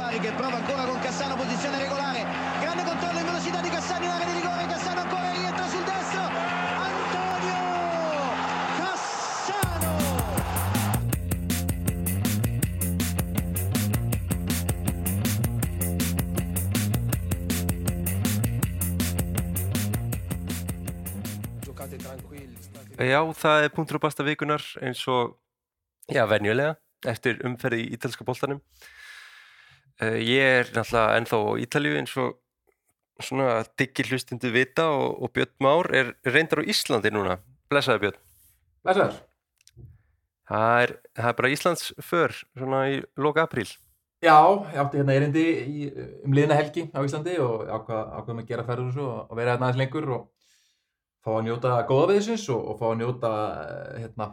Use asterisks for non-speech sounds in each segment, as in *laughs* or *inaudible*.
Bari che prova ancora con Cassano, posizione regolare, grande controllo in velocità di Cassano in area di rigore, Cassano ancora rientra sul destro, Antonio Cassano! Giocate tranquilli, state Já, það er punktur og basta vikunar eins og, já, venjulega eftir umferði í ítalska boltanum. uh, Ég er náttúrulega ennþá á Ítalju eins og svona diggir hlustundu vita og, og Björn Már er reyndar á Íslandi núna. Blessaði Björn. Læsar, Það er, það er bara Íslands för svona í loka apríl. Já, ég átti hérna erindi í, um liðna helgi á Íslandi og ákvað, ákvaðum að gera ferður og, og vera hérna aðeins lengur og fá að njóta góða viðsins og, og fá að njóta eh, hérna,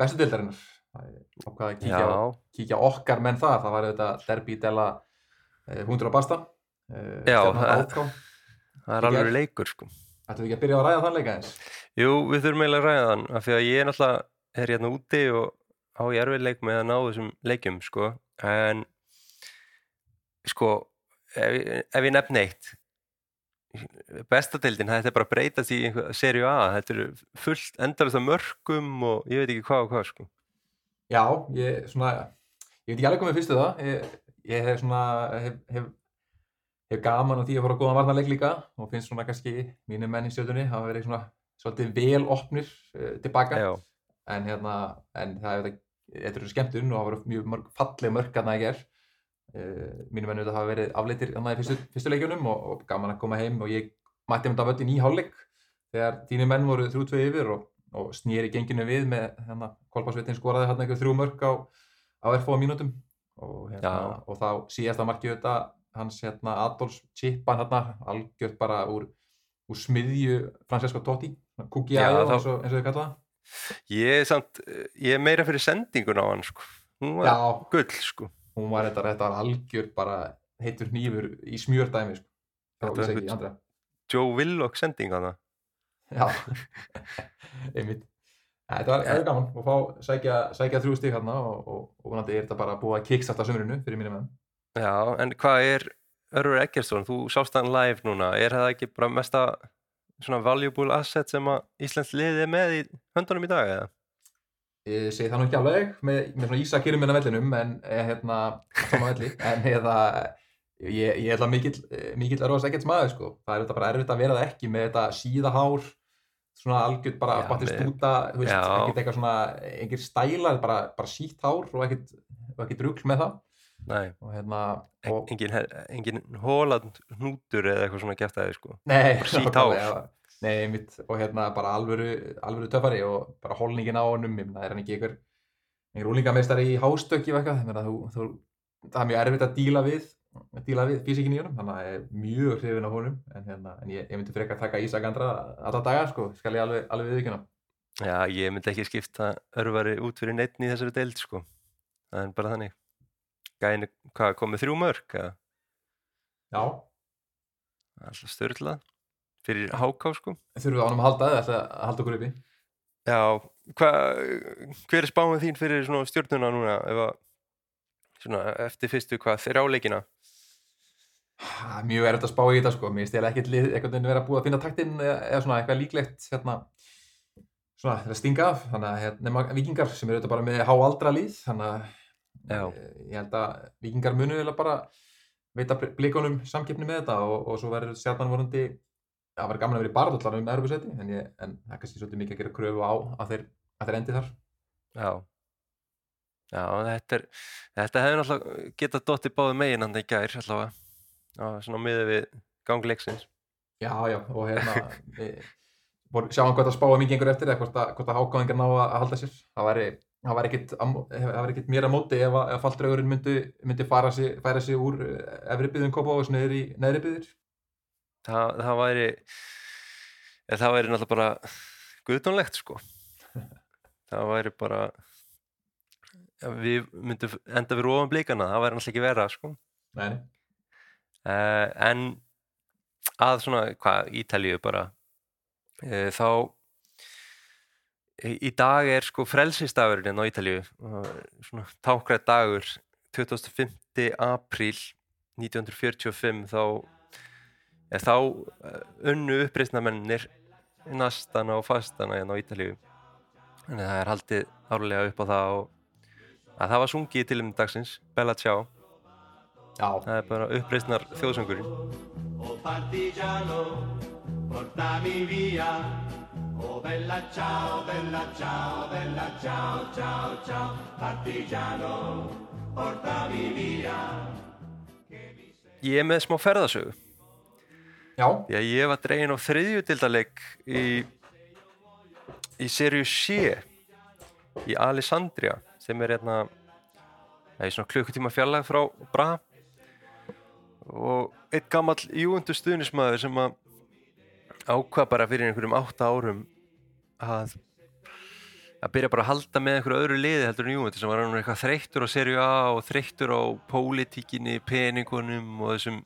bestu deildarinnar. Ákvað að kíkja, á, kíkja okkar menn það, það var auðvitað derbi dela eh, hundur á basta. Eh, Já, það- er alveg leikur sko Ætlum við ekki að byrja að ræða þann leika eins? Jú, við þurfum eiginlega að ræða þann af því að ég er náttúrulega er hérna úti og á ég erfiðleik með að ná þessum leikjum sko, en sko ef, ef ég nefn eitt bestadeildin, þetta er bara breytast í serju A, þetta eru fullt endalist af mörgum og ég veit ekki hvað og hvað sko. Já, ég svona, ég veit ekki alveg hvað mér fyrstu það. Ég, ég hef svona, hef, hef, hef gaman á því að fara að góða varnarleik líka og finnst svona kannski mínu menn í stjórnunni hafa verið svona svolítið vel opnir uh, tilbaka. Já, En hérna, en það er þetta, þetta eru skemmtun og það voru mjög mörg, falleg mörg að það ger. Uh, mínu menn auðvitað hafa verið afleitir í fyrstu, fyrstu leikjunum og, og gaman að koma heim og ég mætti mynda á völdin í hálfleik þegar þínu menn voru þrjú tvei yfir og, og snýri genginu við með hérna, Kolbásveitin skoraði hérna einhver þrjú mörg á, á erfóa mínútum og, hérna, og þá síðasta markið þetta hans hérna, Adolfs chipan hérna, algjört bara úr, úr smiðju Francesco Totti Ajo þá- eins, og- eins og þau kalla það ég er samt ég er meira fyrir sendingun á hann sko. hún var Já, gull sko. hún var þetta, þetta var algjör bara heitur hnífur í smjördæmi sko. Joe Willock sending á það Já, *laughs* einmitt. Þetta var, var gaman og fá sækja, sækja þrjú stík hérna og, og, og vonandi er þetta bara búið að kickstarta sömurinu fyrir mínum menn. Já, en hvað er Örvar Eggertsson, þú sást hann live núna er það ekki bara mesta svona valuable asset sem að Íslands liði er með í höndunum í dag eða? Ég segi það nú ekki alveg með, með svona ísakýrum minna vellinum en eh, hérna, sama velli, en hérna, ég, ég held að mikill, eh, mikill örfast ekkert maður sko. Það er þetta bara erfitt að vera það ekki með þetta síðahár, svona algjört bara að, veist, Já. ekkert eitthvað svona, engir stælar, bara, bara sítt hár og ekkert, og ekkert rugl með það. Nei, Og hérna, og, engin, engin hóland hnútur eða eitthvað svona gæft aðeins sko. Nei, sítt hár. já. Nei, mitt, og hérna bara alvöru, alvöru töffari og bara holningin á honum, meina, er hann ekki einhver, einhver úlingameistari í hástökki og eitthvað, ég meina, þú, þú, það er mjög erfitt að díla við, að díla við físikin í honum, þannig að ég er mjög hrifin á honum, en hérna, en ég, ég myndi frekar taka Ísak Andra alla daga, sko, skal ég alveg, alveg viðkjöna. Já, ég myndi ekki skipta Örvari út fyrir neittn í þessari deild sko. Það er bara þannig. Gæni, hvað, komið þrjú mörg? eða? Já, Alltaf störlað. Fyrir háká sko. þurfum við á honum að halda, þess að halda okkur uppi. Já, hva, hver er spáin þín fyrir svona stjórnuna núna ef að, svona, eftir fyrstu hvað, þrjáleikina? Mjög erfitt að spá í þetta sko, mér finnst ég ekkert einhvern veginn vera búið að finna taktinn eða, svona eitthvað líklegt hérna, svona til að stinga af, þannig að hérna, nema vikingar sem eru þetta bara með háaldra lið, þannig að eh, ég held að vikingar munu eða bara veita bl- blikunum samkeppni með þetta og, og svo verður stjarnan vonandi, það verður gaman að vera í barðallar um Europasæti, en, en það er kannski svolítið mikið að gera kröfu á að þeir, að þeir endi þar. Já. Já, þetta er, þetta hefur náttúrulega getað megin hann í gær allavega. Já, svona miðið við gangleiksins. Já, já, og hérna við sjáum hvað það spáum mikið einhver eftir eða hvort að, að hákáðingar ná að, að halda sér það væri, það væri ekkit mér að móti ef, að- ef falldraugurinn myndi, myndi fara sig, færa sig úr eh, efri byggðum Kópa og niður í neðri byggðir Það, það væri, það væri náttúrulega bara guðdónlegt sko. *laughs* Það væri bara, við myndum enda fyrir ofan blíkana, það væri náttúrulega ekki vera sko. Nei. Uh, en að svona, hvað, Ítalíu bara. Uh, þá í í dag er sko frelsistagurinn hérna á Ítalíu. Og svona tákræð dagur 25. apríl 1945 þá er þá eh, unnu uppreisnamennir nastana og fastana hérna á Ítalíu. Þannig að það er haldið árlega upp á það og að það var sungið til um dagsins Bella Ciao, Já, það er bara uppreisnar þjóðsöngurinn Oh bella ciao, bella ciao, bella ciao, ciao, ciao. Partigiano, portami via. Ég er með smá ferðasögu já, að ég var dregin á þriðjudildaleik í í serju C í Alessandria sem er hérna það er svona klukkutíma fjarlag frá Braha og einn gamall júundu stuðnismæður sem að ákvað bara fyrir einhverjum átta árum að að byrja bara að halda með einhverju öðru liði heldur en júundu sem var hann eitthvað þreyttur á serju A og þreyttur á pólitíkinni, peningunum og þessum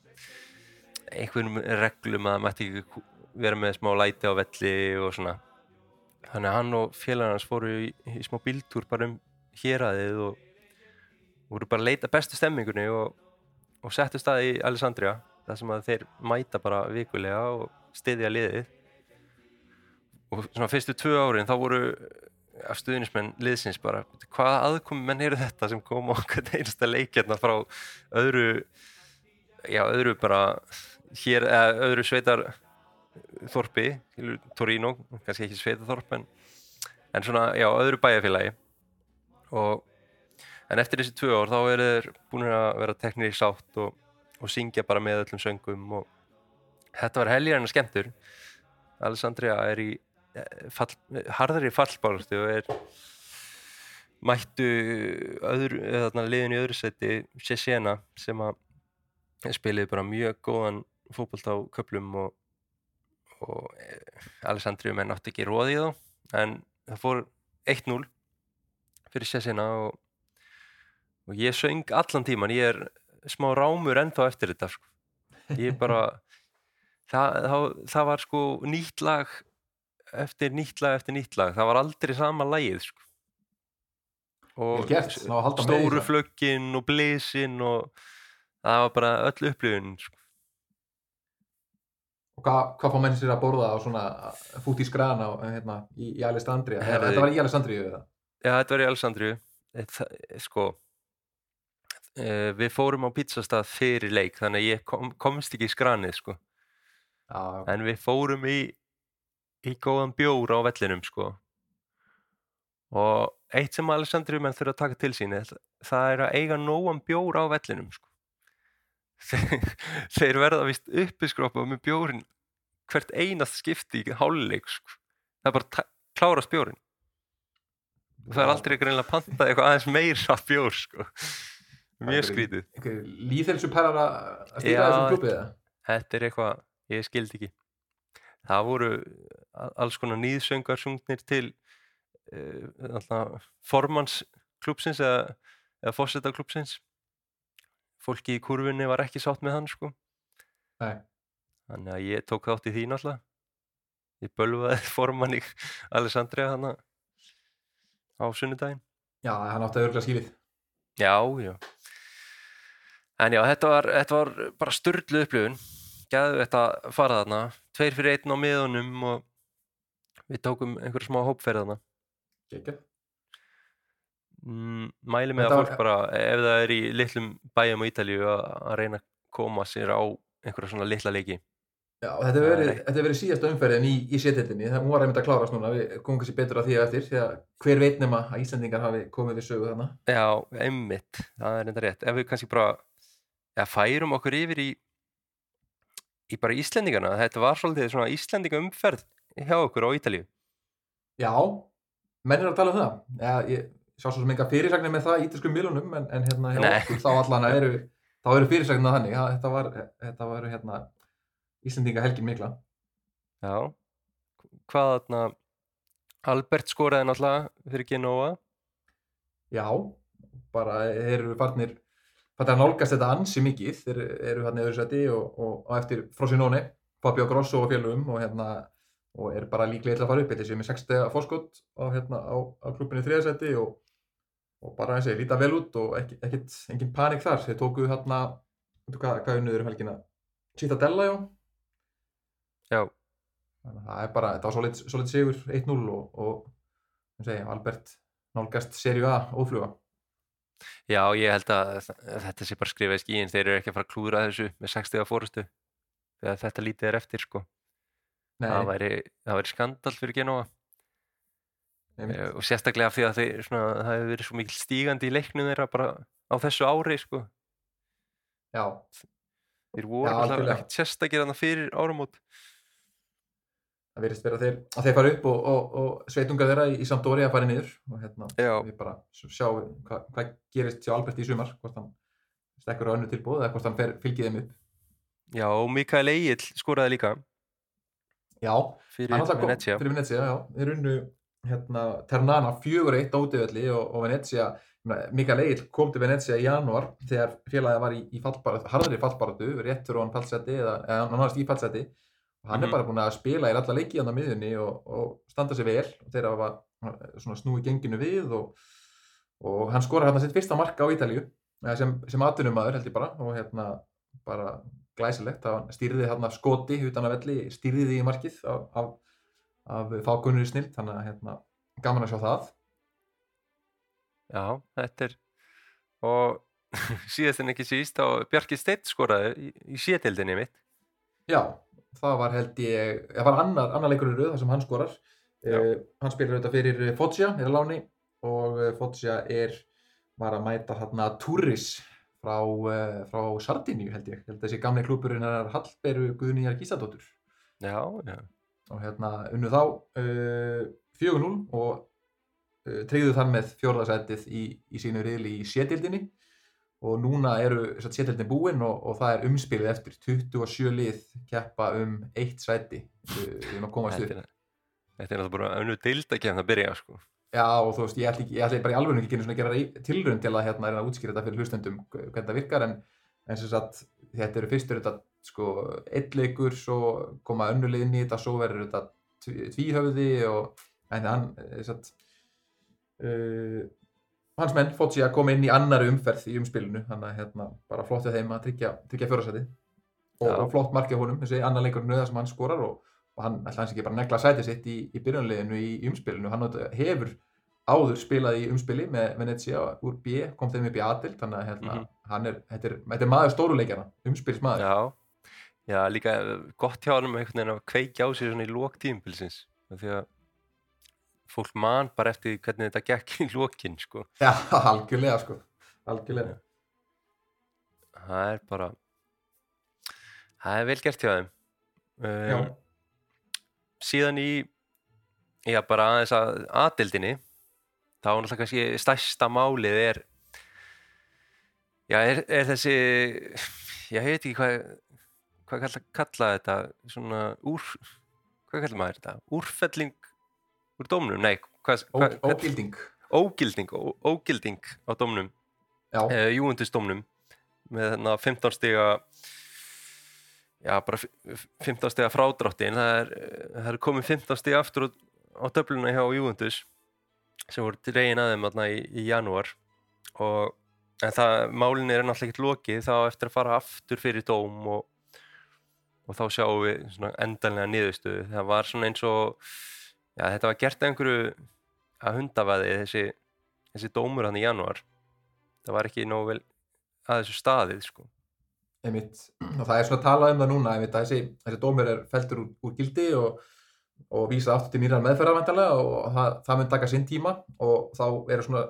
einhverjum reglum að það mætti ekki vera með smá læti á velli og svona. Þannig að hann og félagar hans fóru í, í smá bíltúr bara um héraðið og voru bara að leita bestu stemmingunni og, og settu stað í Alessandria þar sem að þeir mæta bara vikulega og styðja liðið. Og svona fyrstu tvö árin þá voru af stuðnismenn liðsins bara hvaða aðkomi menn eru þetta sem kom hvern einasta leikjarna frá öðru já öðru bara hér, eða öðru sveitar þorpi, Torino kannski ekki sveitaþorp en, en svona, já, öðru bæjarfélagi. Og en eftir þessi tvö ár þá eru þeir búin að vera teknir í sátt og, og syngja bara með öllum söngum og þetta var helgirinn skemmtur Alessandria er í eh, fall, harðari fallbárstu og er mættu öðru, þarna liðin í öðru seti Cesena sem að spilaði bara mjög góðan fótbolt á köplum og, og eh, Alessandriu menn átti ekki róði í þá en það fór 1-0 fyrir Cesena og, og ég söng allan tíman ég er smá rámur ennþá eftir þetta sko. ég bara *laughs* það, það, það var sko nýtt lag eftir nýtt lag eftir nýtt lag það var aldrei sama lagið sko. og gert, stóru flöggin og blísin og það var bara öll upplifun sko. og hvað, hvað fá menn sér að borða á svona fút í skrana hérna, í, í Alessandria? Herðu- Þetta var í Alessandria eða? Já, þetta var í Alessandriu það, sko við fórum á pizzastað fyrir leik þannig að ég kom, komst ekki í skranið sko. Já, en við fórum í í góðan bjór á vellinum sko. og eitt sem Alessandriu menn þurfa að taka til sín það er að eiga nógan bjór á vellinum sko. *laughs* þeir, verða vist uppiskroppa með bjórin hvert einast skipti í háluleik sko. það er bara klárast bjórin og það er aldrei greinlega pantað eitthvað aðeins meira bjór sko. Mjög skrítið líðhelsu pærar að stýra Já. þessum klubbi eða? þetta er eitthvað, ég skildi ekki það voru alls konar nýðsöngar sungnir til uh, formans klubsins eða, eða fósetta klubsins fólki í kurfunni var ekki sátt með hann sko Nei. þannig að ég tók þátt í því náttúrulega ég bölvaði *laughs* formann í Alessandria hann á sunnudaginn Já, hann átti að örgla skilið. Já, já. En já, þetta var, þetta var bara styrlu upplifun. Gæðu þetta að fara þarna. Tveir fyrir einn á miðunum og við tókum einhver smá hópferð þarna. Gekja. Mm, mæli með Þetta að var- fólk bara, ef það er í litlum bæjum á Ítalíu að, að reyna að koma sér á einhverja svona litla leiki. Já, þetta hefur er verið, hefur verið síðasta umferðin í, í setildinni. Það var einmitt að klárast núna. Við komum kannski betur að því á eftir. Því að hver veit nema að Íslandingar hafi komið við sögu þarna. Já, einmitt, það er enda rétt. Ef við kannski bara ja, færum okkur yfir í, í bara Íslendingana. Þetta var svolítið svona Íslendinga umferð hjá okkur á Ítalíu. Já, menn er að tala um það. Já, ég sá svo sem enga fyrirsagnir með það í ítalskum milunum, en, en hérna hjá Nei. okkur þá allan *laughs* eru, þá eru fyrirsagnir þannig. Já, þetta var, þetta var hérna Íslandinga helgin mikla. Já, hvað þarna, Albert skoraði náttúrulega fyrir Genoa. Já, bara þeir eru farnir, að nálgast þetta ansi mikið. Þeir eru hérna í öðru seti og, og, og eftir Frosinone, Fabio Grosso og félugum og hérna og er bara líklega illa að fara upp. Þetta séu með 6 stega fórskott á, hérna, á, á klubbinu í þriða seti og og bara eins og ég líta vel út og ekki, ekkit, engin panik þar. Þeir tóku þarna, veitu hvað, hvað unnuður um helgina? Cittadella, já. Já, þannig að það er bara, þetta var svolít sigur 1-0 og, og sem segja, Albert nálgast serju A ófluga já, ég held að þetta sé bara skrifað í skíin, þeir eru ekki að fara að klúra þessu með 60 fórustu þegar þetta lítið er eftir sko. Það væri, það væri skandal fyrir Genoa einmitt. Eh, og sérstaklega af því að þeir, svona, það hefur verið svo mikil stígandi í leiknum þeirra bara á þessu ári sko. já, þeir voru alltaf sérstakir þarna fyrir áramót það verðist vera þeir, að þeir fara upp og, og, og sveitungar þeirra í, í Sampdoria að fara niður og hérna, Já. við bara sjáum hvað, hvað gerist hjá Albert í sumar hvort hann stekkur á önnu tilbúð eða hvort hann fer, fylgið þeim upp. Já, og Mikael Egil skoraði líka. Já, fyrir Venezia. fyrir Venezia, já, þeir unnu hérna, Ternana fjögur eitt á útivelli og, og Venezia, Mikael Egil kom til Venezia í janúar þegar félagið var í, í fallbaratu, harðri fallbaratu rétt fyrir hann fallseti eða, eða hann náðast í fallseti og hann Mhm. er bara búin að spila í alla leiki á miðunni og, og standa sig vel. Og þeir hafa svona snúi genginu við og, og hann skora hérna sitt fyrsta marka á Ítalíu eða sem, sem atvinnumæður held ég bara og hérna bara glæsilegt, hann stýrði hérna skoti utan að velli, stýrði því í markið af, af, af fákunnur snilt þannig að hérna gaman að sjá það. Já, þetta er og *laughs* síðast en ekki síst þá Bjarki Steitt skoraði í, í sétildinni mitt. Já, það var held ég, það var annar, annar leikur í röð þar sem hann skorar. Uh, hann spilar auðvitað fyrir eh, Foggia, er að láni og uh, Foggia er, var að mæta hérna Turris frá, uh, frá Sardiníu held ég. Held þessi gamli klúburinn er Hallberu Guðnýjar Gísadóttur já, já, og hérna unnu þá uh, 4-0 og tryggðu þar með fjórðasætið í, í sínu riðli í sétildinni og núna eru sétildin búinn og, og það er umspilið eftir. 27 lið keppa um eitt sæti um að komast upp. þetta er er náttúrulega bara önnu dild að kemna að byrja sko. Já og þú veist, ég ætla, ekki, ég ætla bara í alveg ekki að gera tilrönd til að hérna reyna að útskýra þetta fyrir hlustendum hvernig það virkar. En, en sagt, þetta eru fyrstur þetta sko eitt leikur svo koma önnulið inn í þetta svo verður þetta tví- tvíhöfði og en sagt, uh, hans menn sér að koma inn í annari umferð í umspilinu þannig að hérna bara flott við þeim að tryggja, tryggja fjórasæti og, og flott markið honum þessi annar leikur nöða sem hann skorar og, og hann ætla hans ekki bara að negla sætið sitt í, í byrjunleginu í, í umspilinu. Hann hefur áður spilað í umspili með Venezia úr B kom þeim upp í Adil þannig að hérna, Mhm. hann er, þetta er, þetta er maður stóruleikjana umspilsmaður. Já, já, líka gott hjá hann einhvern veginn að kveikja á sér svona í lók tímbilsins því að fólk man bara eftir hvernig þetta gekk í lókin sko. Já, *laughs* algjörlega sko. Algjörlega. Það er bara það er vel gert hjá þeim. Um, síðan í já bara aðeins að aðdildinni þá er náttúrulega kannski stærsta málið er já er, er þessi ég veit ekki hvað hvað kalla, kalla þetta svona úr hvað kallar maður þetta? Úrfelling úr dómnum? Nei hvað, Ó, hvað, hvað, ógilding. Ógilding ó, ógilding á dómnum. Já, uh, júundisdómnum með þarna 15 stiga já bara fi- 15 stiga frádráttin. Það er, eh, það er komið 15 stiga aftur á, á döfluna hjá júundus sem voru dregin að þeim þarna í, í janúar. Og en það málin er náttúrulega ekkert lokið. Þá eftir að fara aftur fyrir dóm og, og þá sjáum við svona endanlega niðurstöðu. Það var svona eins og já þetta var gert að einhverju að hundavæði þessi, þessi dómur hann í janúar. Það var ekki nógu vel að þessu staðið sko. einmitt. Og það er svona talað um það núna einmitt, að þessi, þessi dómur er feltur úr, úr gildi og, og vísa aftur til nýra meðferðarvæntalega og það, það mun taka sinn tíma og þá eru svona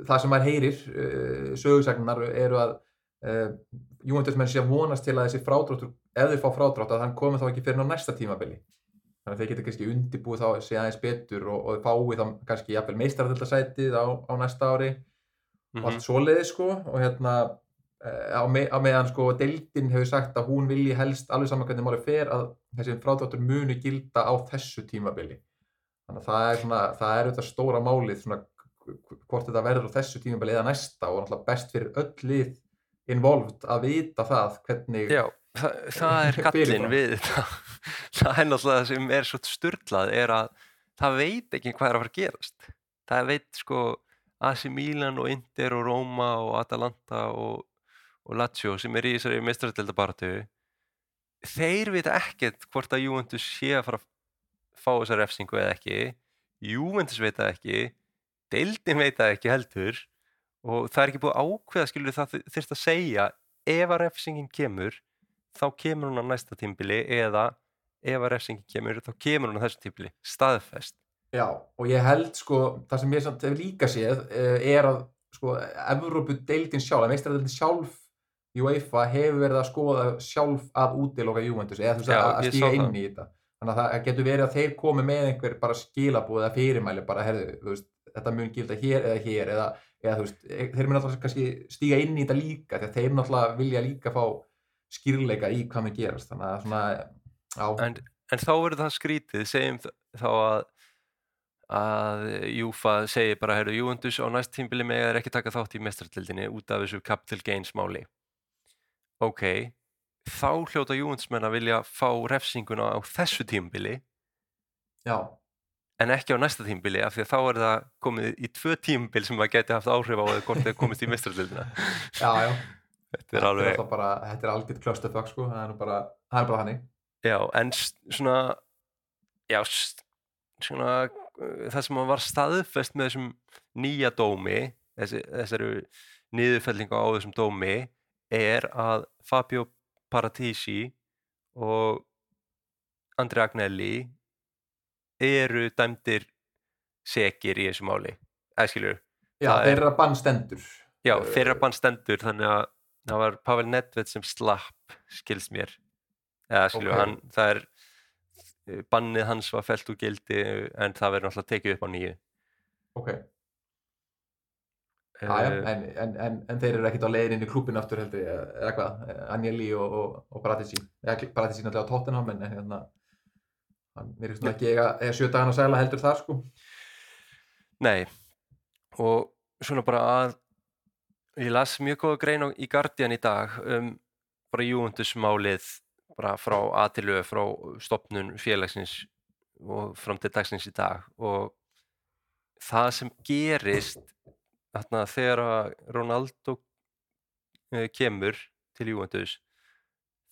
það sem maður heyrir uh, sögursagnar eru að uh, júendismenn sé að vonast til að þessi frádráttur ef þeir fá frádrátt að hann komi þá ekki fyrir á næsta tímabili þannig að þeir geta kannski undibúið þá að sé aðeins betur og, og fái þá kannski jafnvel meistarðildasætið á, á næsta ári og allt svoleiði sko. Og hérna eh, á, me, á meðan sko deildin hefur sagt að hún vilji helst alveg saman hvernig máli fer að þessi frádráttur muni gilda á þessu tímabili. Þannig að það er svona það er auðvitað stóra málið svona hvort þetta verður á þessu tímabili eða næsta og náttúrulega best fyrir öll lið involved að vita það hvernig Já, það, það er það. við þetta. *laughs* Það er náttúrulega það sem er svo styrlað er að það veit ekki hvað er að fara að gerast. Það veit sko AC Milan og Inter og Roma og Atalanta og, og Lazio sem er í þessari meistaradeldabaratu þeir vita ekkert hvort að Juventus sé að fara að fá þessa refsingu eða ekki. Juventus veit það ekki. Deildin veit það ekki heldur. Og það er ekki búið ákveða skilur það þurft að segja ef að refsingin kemur þá kemur hún á næsta tímbili eða ef að refsingin kemur þá kemur hún á þessu tímbili. Staðfest. Já, og ég held sko, það sem ég samt hef líka séð eh, er að sko, Evrópu deildin sjálf, að meistaradeildin sjálf UEFA hefur verið að skoða sjálf að útiloka Juventus eða þú veist að, að stíga inn í þetta. Þannig að það getur verið að þeir komi með einhver bara skilabúð eða fyrirmæli bara, herðu, þú veist, þetta mun gilda hér eða hér eða, eða þú veist, e- þeir mun náttúrulega kannski stíga inn í þetta líka að þeir náttúrulega vilja líka fá skýrleika í hvað með gerast þannig að svona, já, en, en þá verður það skrítið segjum þá að að Júfa segir bara heyrðu, Juventus á næst tímbili með er ekki taka þátt í mestratildinni út af þessu capital gains máli. Ok þá hljóta Juventus menn að vilja fá refsinguna á þessu tímbili já, en ekki á næsta tímbili af því að þá er það komið í tvö tímbil sem að geti haft áhrif á hvort þau komist í mestratildina *laughs* já, já þetta er alveg alltaf bara, þetta er algjört clusterfuck sko, það er bara, það er bara hannig Já, en svona já, svona uh, það sem var staðfest með þessum nýja dómi þessi, þessari niðurfellingu á þessum dómi er að Fabio Paratisi og Andri Agnelli eru dæmdir sekir í þessu máli. Eða skilur, já, Það er- þeirra bann stendur. Já, Eh, þeirra bann stendur þannig að það var Pavel Nedved sem slapp skils mér. Eða skilur, Ok. hann, það er eh, bannið hans var felt úr gildi en það verður náttúrulega tekið upp á nýju. Ok, Aja, Eh, en, en, en, en þeir eru ekkert á leiðin inn í klúbin aftur heldur, eða hvað, Agnelli og, og, og Paratisi, eða Paratisi náttúrulega á Tottenham, en hérna, hann er svona ekki eiga sjö dagana sæla heldur þar, sko. Nei, og svona bara að ég las mjög góða grein í Guardian í dag um bara Juventus málið bara frá aðtilu frá stopnun félagsins og fram til dagsins í dag. Og það sem gerist þarna þegar Ronaldo eh, kemur til Juventus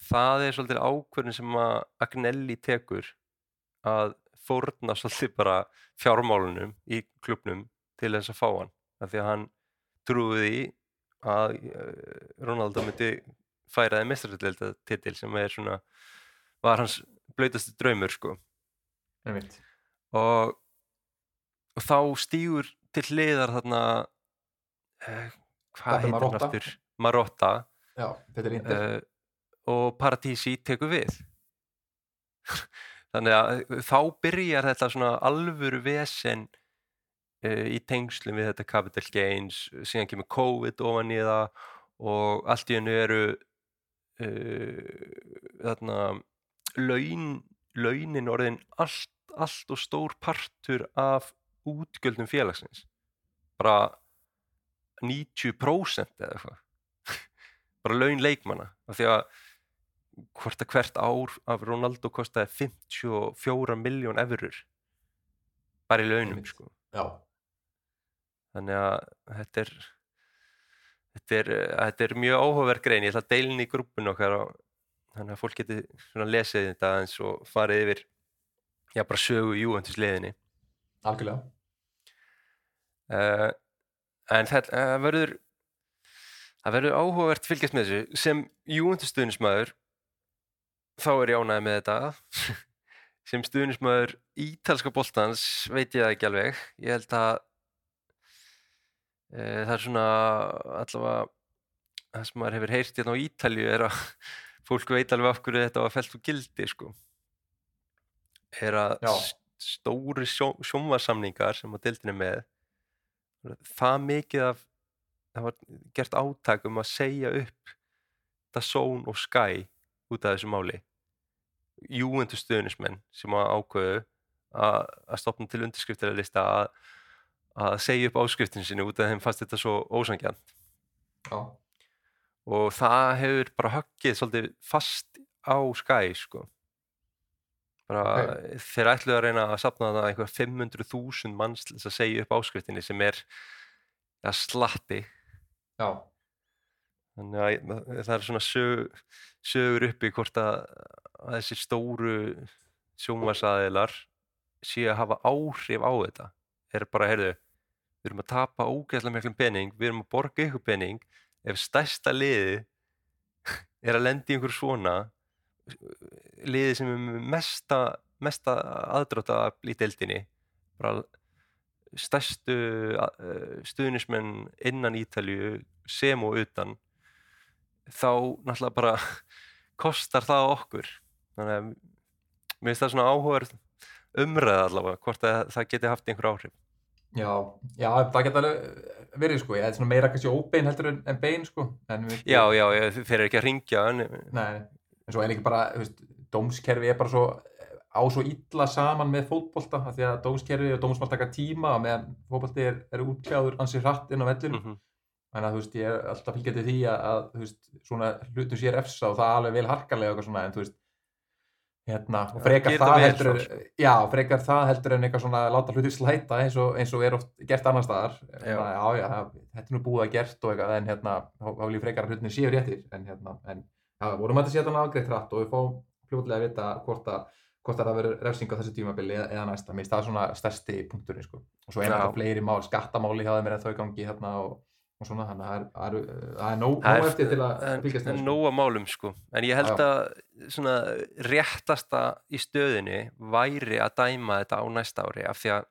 það er svolítið ákvörðin sem að Agnelli tekur að fórna svolítið bara fjármálunum í klubnum til þess að fá hann. Af því að hann trúði að eh, Ronaldo myndi færa þeim mestrardelda titil sem er svona var hans blöytasti draumur sko. Og, og þá stígur til hliðar þarna eh, hvað heitir hann aftur? Marotta. Já, uh, og Paradisi tekur við. *laughs* Þannig að eh, þá byrjar þetta svona alvöru vesen í tengslum við þetta capital gains síðan kemur COVID ofan í það og allt í hennu eru uh, þarna laun, launin orðin allt, allt og stór partur af útgjöldum félagsins. Bara 90% eða eitthvað. *laughs* Bara laun leikmanna af því að hvort að hvert ár af Ronaldo kostaði 54 miljón eurur bara í launum sko. Já, þannig að þetta er þetta er, þetta er mjög áhugaverð grein. Ég ætla að deilin í grúpun okkar og, þannig að fólk svona lesið þetta eins og farið yfir já bara sögu Juventus liðinni. Algjörlega. uh, en þetta uh, verður það verður áhugavert fylgjast með þessu. Sem Juventus stuðnismæður þá er ég ánægði með þetta. *laughs* Sem stuðnismæður ítalska boltans veit ég það ekki alveg. Ég held að það er svona allavega það sem maður hefur heyrt hérna á Ítalju er að *laughs* fólk veit alveg af hverju þetta var felt úr gildi sko er að Já. stóri sjó, sjónvarsamningar sem að dildin er með það mikið af það var gert átak um að segja upp Dazón og Sky út af þessu máli Juventus stuðnismenn sem að ákveðu að, að stopna til undirskriftir lista að, að segja upp áskriftin sinni út af þeim fannst þetta svo ósangjant Já, og það hefur bara höggið svolítið fast á Sky sko. Bara þeir ætluðu að reyna að sapna það einhver 500.000 manns til þess að segja upp áskriftinni sem er eða slatti. Já, þannig að það er svona sög, sögur uppi hvort að, að þessi stóru sjónvarsaðilar séu að hafa áhrif á þetta. Er bara, heyrðu, við erum að tapa ógeðslega miklum pening, við erum að borga ykkur pening ef stærsta liði *laughs* er að í einhver svona liði sem er mesta, mesta aðdrátt í deildinni bara stærstu uh, stuðnismenn innan Ítalju sem og utan þá náttúrulega bara *laughs* kostar það okkur. Þannig að mér finnst það svona áhugaður umræða allavega hvort að það geti haft einhver áhrif já, já, það geta alveg verið sko, ég er svona meira kannski óbein heldur en, en bein sko, en við, já, já, þeir eru ekki að ringja en, Nei, en svo er líka bara, þú veist, dómskerfi er bara svo á svo illa saman með fótbolta því að dómskerfi og dómsmál taka tíma og meðan fótbolti er, er útkjáður ansið hratt inn á vellur mm þannig að þú veist, ég er alltaf fylgjandi því að, að þú veist, svona hlutum sér efsa og það alveg vel harkalega og eitthvað svona en þú veist, hérna, og frekar það það heldur en, já, frekar það heldur en eitthvað svona láta hluti slæta eins og, eins og er oft gert annar staðar. Já. já, þetta er nú búið að gert og eitthvað en hérna, þá vil ég frekar að hlutinni séu réttir. En hérna, en já, vorum að þetta setja hann afgreitt hratt og við fáum fljótlega að vita hvort að hvort að það verður refsing á þessu tímabili eða, eða næsta, mér finnst það svona stærsti punkturinn sko. og svo er þetta fleiri mál, skattamáli hjá þeim er ennþá í gangi hérna og, og svona, þannig að það er, það er, það er nóg, Það nóg er- eftir til að en, fylgjast en sko. nóg að málum sko en ég held að svona réttasta í stöðinni væri að dæma þetta á næsta ári af því að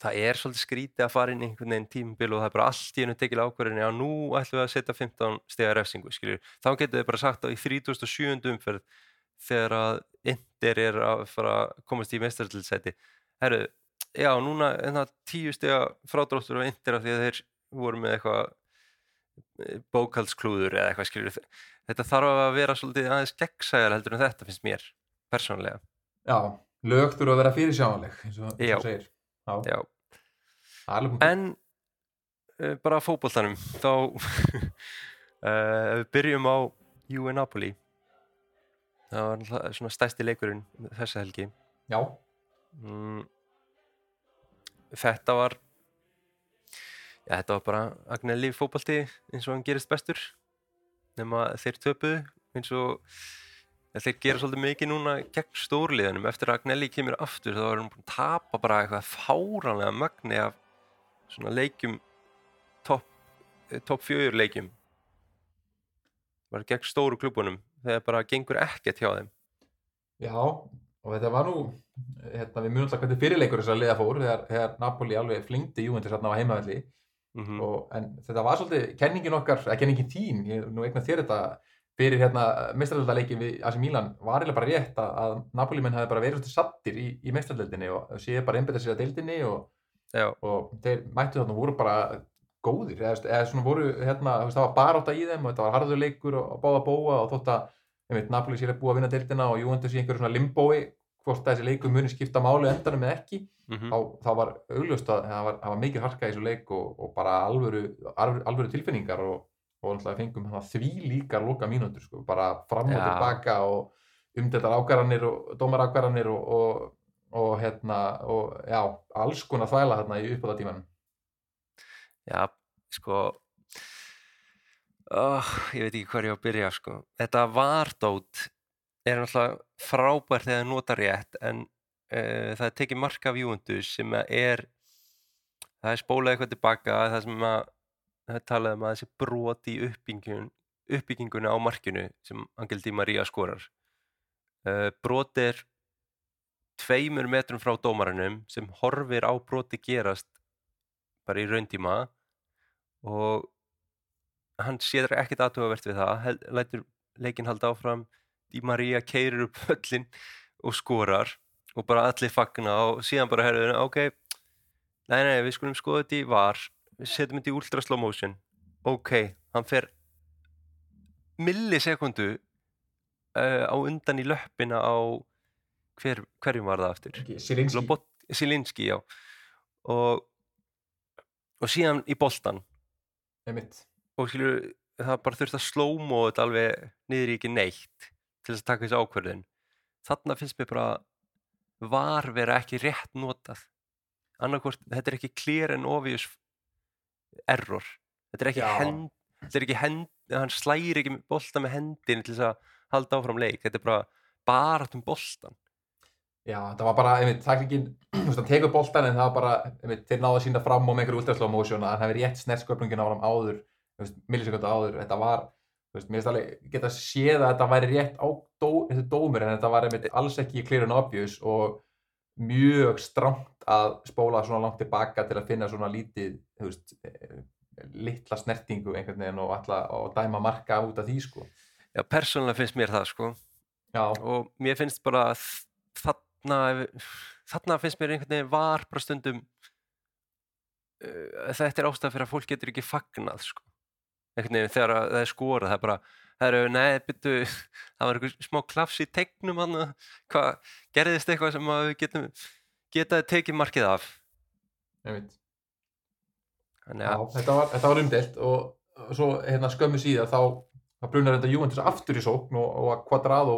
það er svolítið skrítið að fara inn í einhvern veginn tímabil og það er bara allt í hennu tekil ákvörðinni að nú ætlum við að setja 15 stiga refsingu skilur. þá getur þið bara sagt að í 37. umferð þegar að Inder er að fara að komast í mestartilsæti herru, já núna er það 10 stiga frádróttur á Inder af því að þeir voru með eitthvað bókaldsklúður eða eitthvað skilur þetta þarf að vera svolítið aðeins gegnsæðar heldur en þetta finnst mér persónlega Já, lög þurfa að vera fyrirsjáanleg eins og þú segir. Já, Já. en uh, bara fótboltanum þá *laughs* uh, við byrjum á Juve Napoli. Það var svona stærsti leikurinn þessa helgi. Já, mm, þetta var já, þetta var bara Agnelli fótbolti eins og hann gerist bestur. Nema þeir töpuðu eins og ja, þeir gera svolítið mikið núna gegn stórliðanum eftir að Agnelli kemur aftur þá er hann búin að tapa bara eitthvað fáránlega magni af svona leikjum topp top fjögur leikjum. Bara gegn stóru klubunum þegar bara gengur ekkert hjá þeim. Já, og þetta var nú hérna, við munum alltaf hvernig fyrirleikur þess að liða fór þegar, þegar Napoli alveg flingdi Juventus hérna á heimavelli mm og, en þetta var svolítið kenningin okkar, eða kenningin þín ég nú eignar þér þetta fyrir hérna mestraröldaleikin við AC Milan var eiginlega bara rétt að, að Napoli menn hafi bara verið svolítið sattir í, í mestraröldinni og séu bara einbæta sér að deildinni og, og þeir mættu þarna og voru bara góðir, eða, eða svona voru hérna, það var barátta í þeim og þetta var harður leikur og, báða bóa og þótt að einmitt, Napoli sér að búa að vinna deildina og Juventus í einhverju svona limbói hvort þessi leikur muni skipta máli endanum eða ekki mm þá, þá var augljóst að það var, var mikið harka í þessu leik og, og bara alvöru, alvöru, tilfinningar og, og náttúrulega fengum því líkar loka mínútur sko, bara fram og Já. tilbaka og umdeltar ákvarðanir og dómarákvarðanir og, og, og hérna og já, alls konar þvæla hérna í uppáðatímanum Já, sko oh, ég veit ekki á að byrja sko. þetta vardót er náttúrulega frábært þegar það nota rétt en uh, það er tekið mark af Juventus sem er það er spólað eitthvað tilbaka það sem að það er talað um að þessi brot í uppbyggingun, uppbygginguna á markinu sem Angel Di Maria skorar. Uh, brot er tveimur metrum frá dómaranum sem horfir á broti gerast bara í rauntíma og hann séður ekkert aðtugavert við það lætur leikinn halda áfram Di Maria keirir upp höllin og skorar og bara allir fagna og síðan bara herður ok, nei nei við skulum skoða þetta í var. Við setjum þetta í ultra slow motion. Ok, hann fer millisekundu uh, á undan í löppina á hver, hverjum var það aftur? Silinski Silinski, já. Og, og síðan í boltan og skilur, það bara þurft að slómo þetta alveg niður í ekki neitt til þess að taka þessi ákvörðin þarna finnst mér bara var vera ekki rétt notað. Annarkvort, þetta er ekki clear and obvious error. Þetta er ekki Já. hend þetta er ekki hend, hann slæri ekki bolta með hendin til þess að halda áfram leik. Þetta er bara bara um boltan Já, það var bara, einmitt, taklingin, *clears throat* þú veist, hann tekur boltan en það var bara, einmitt, þeir náðu að sína fram og með einhverju ultra slow motion að hann hefði rétt snertsköpningin á hann áður, millisekunda áður, þetta var, veist, mér geta séð að þetta væri rétt á dó, dómur en þetta var einmitt alls ekki clear and obvious og mjög stramt að spóla svona langt tilbaka til að finna svona lítið, þú veist, eh, litla snertingu einhvern veginn og alla og dæma marka út af því, sko. já, persónulega finnst mér það sko Já, og mér finnst bara þarna þarna finnst mér einhvern veginn var bara stundum uh, þetta er ástæða fyrir að fólk getur ekki fagnað sko. Einhvern veginn þegar að það er skorað það er bara, það eru, nei, byrju *laughs* það var einhver smá klafs í tegnum hvað, gerðist eitthvað sem við getum getaði tekið markið af einmitt. þannig Já, að, þetta var, var umdelt og og svo hérna skömmu síðar þá, brunar þetta Juventus aftur í sókn og, og að Quadrado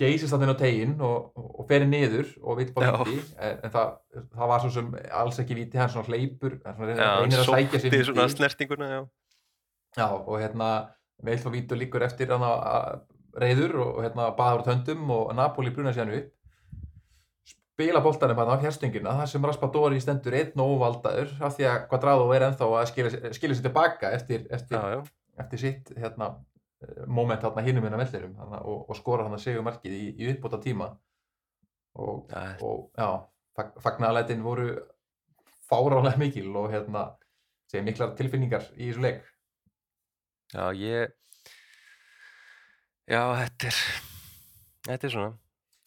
geysist þarna inn á teginn og, og, ferir niður og vill bara Já. viti en, en það, það var svo sem alls ekki viti hann svona hleypur hann reynir, já, að sækja sér sótti svona snertinguna já, Já, og hérna víti og líkur eftir hann að reyður og, hérna baður töndum og Napoli brunar sér hann upp. Spila boltanum hann af hérstungina þar sem Raspadori stendur einn og óvaldaður af því að Quadrado er ennþá að skilja, skilja sér tilbaka eftir, eftir, já, já, eftir sitt hérna, moment hérna hinum innan vellirum hana, og, og skora hann að segja markið í, í uppbóta tíma og, og já, fag, fagnalætin voru fárálega mikil og hérna segja miklar tilfinningar í þessu leik já, ég já, þetta er þetta er svona.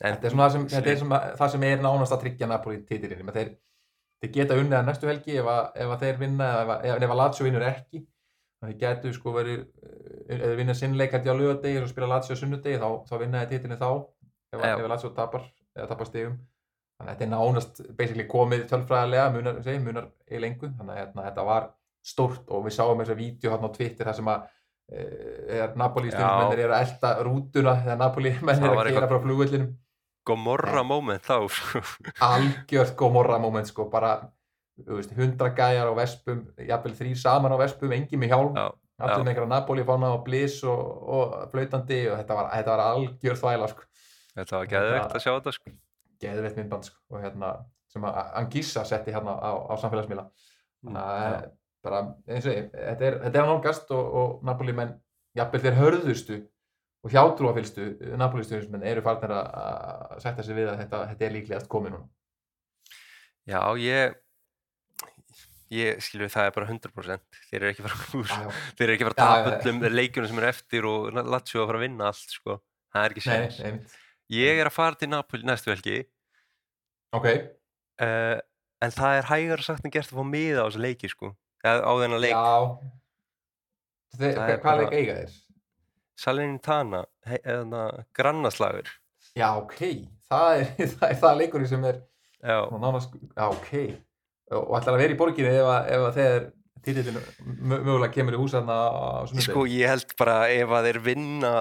En, þetta er svona það sem, þetta er svona, það sem er nánast að tryggja Napoli titilinn þeir, þeir geta unnið að næstu helgi ef, að, ef að þeir vinna ef, ef, að Lazio vinnur ekki. Þeir getu sko verið ef þeir vinna sinnleik hætti á lögadegi og spila Lazio sunnudegi þá, þá vinna þeir titilinn þá ef, ef Lazio tapar eða tapar stegum þannig að þetta er nánast basically komið tölfræðilega munar, segi, munar í lengu. Þannig að hérna, þetta var stórt og við sáum þessa vídeo hérna á Twitter þar sem að e, Napoli Já. stundismennir eru að elda rútuna þegar Napoli menn var að eitthvað- frá flugvöllinum Gomorra moment þá sko. algjört gómorra moment sko, bara hundra gæjar á vespum jafnvel þrý saman á vespum, engin með hjálm já, allir já. með einhverja Napoli fána og bliss og, og flautandi og þetta var, þetta var algjör þvæla sko. þetta var geðvegt að sjá þetta sko. geðveitt myndband sko, og hérna sem að Angissa setti hérna á, á samfélagsmiðla þannig að. Bara eins og ég, þetta er, þetta er nálgast og, og Napoli menn jafnvel þeir hörðustu og hjátrúafylstu Napoli stuðnismenn eru farnir að sætta sig við að þetta, þetta er líklegast komið núna. Já, ég ég skilur það er bara 100% þeir eru ekki fara þeir eru ekki fara að tapa öllum leikjunum sem eru eftir og Lazio að fara að vinna allt sko. það er ekki einmitt. ég er að fara til Napoli næstu helgi. Ok, uh, en það er hægar sagt en gert að fá miða á þessu leiki sko. Á þennan leik. Já. Þeir, er Hvað leik eiga þeir? Salernitana, eða grannaslagur. Já, ok, það er *laughs* það, er það leikurinn sem er nánast, já, ok. Og, og ætlar að vera í borginni ef, ef þeir titillin mögulega kemur í hús þarna á sunnudegi. Sko ég held bara ef að þeir vinna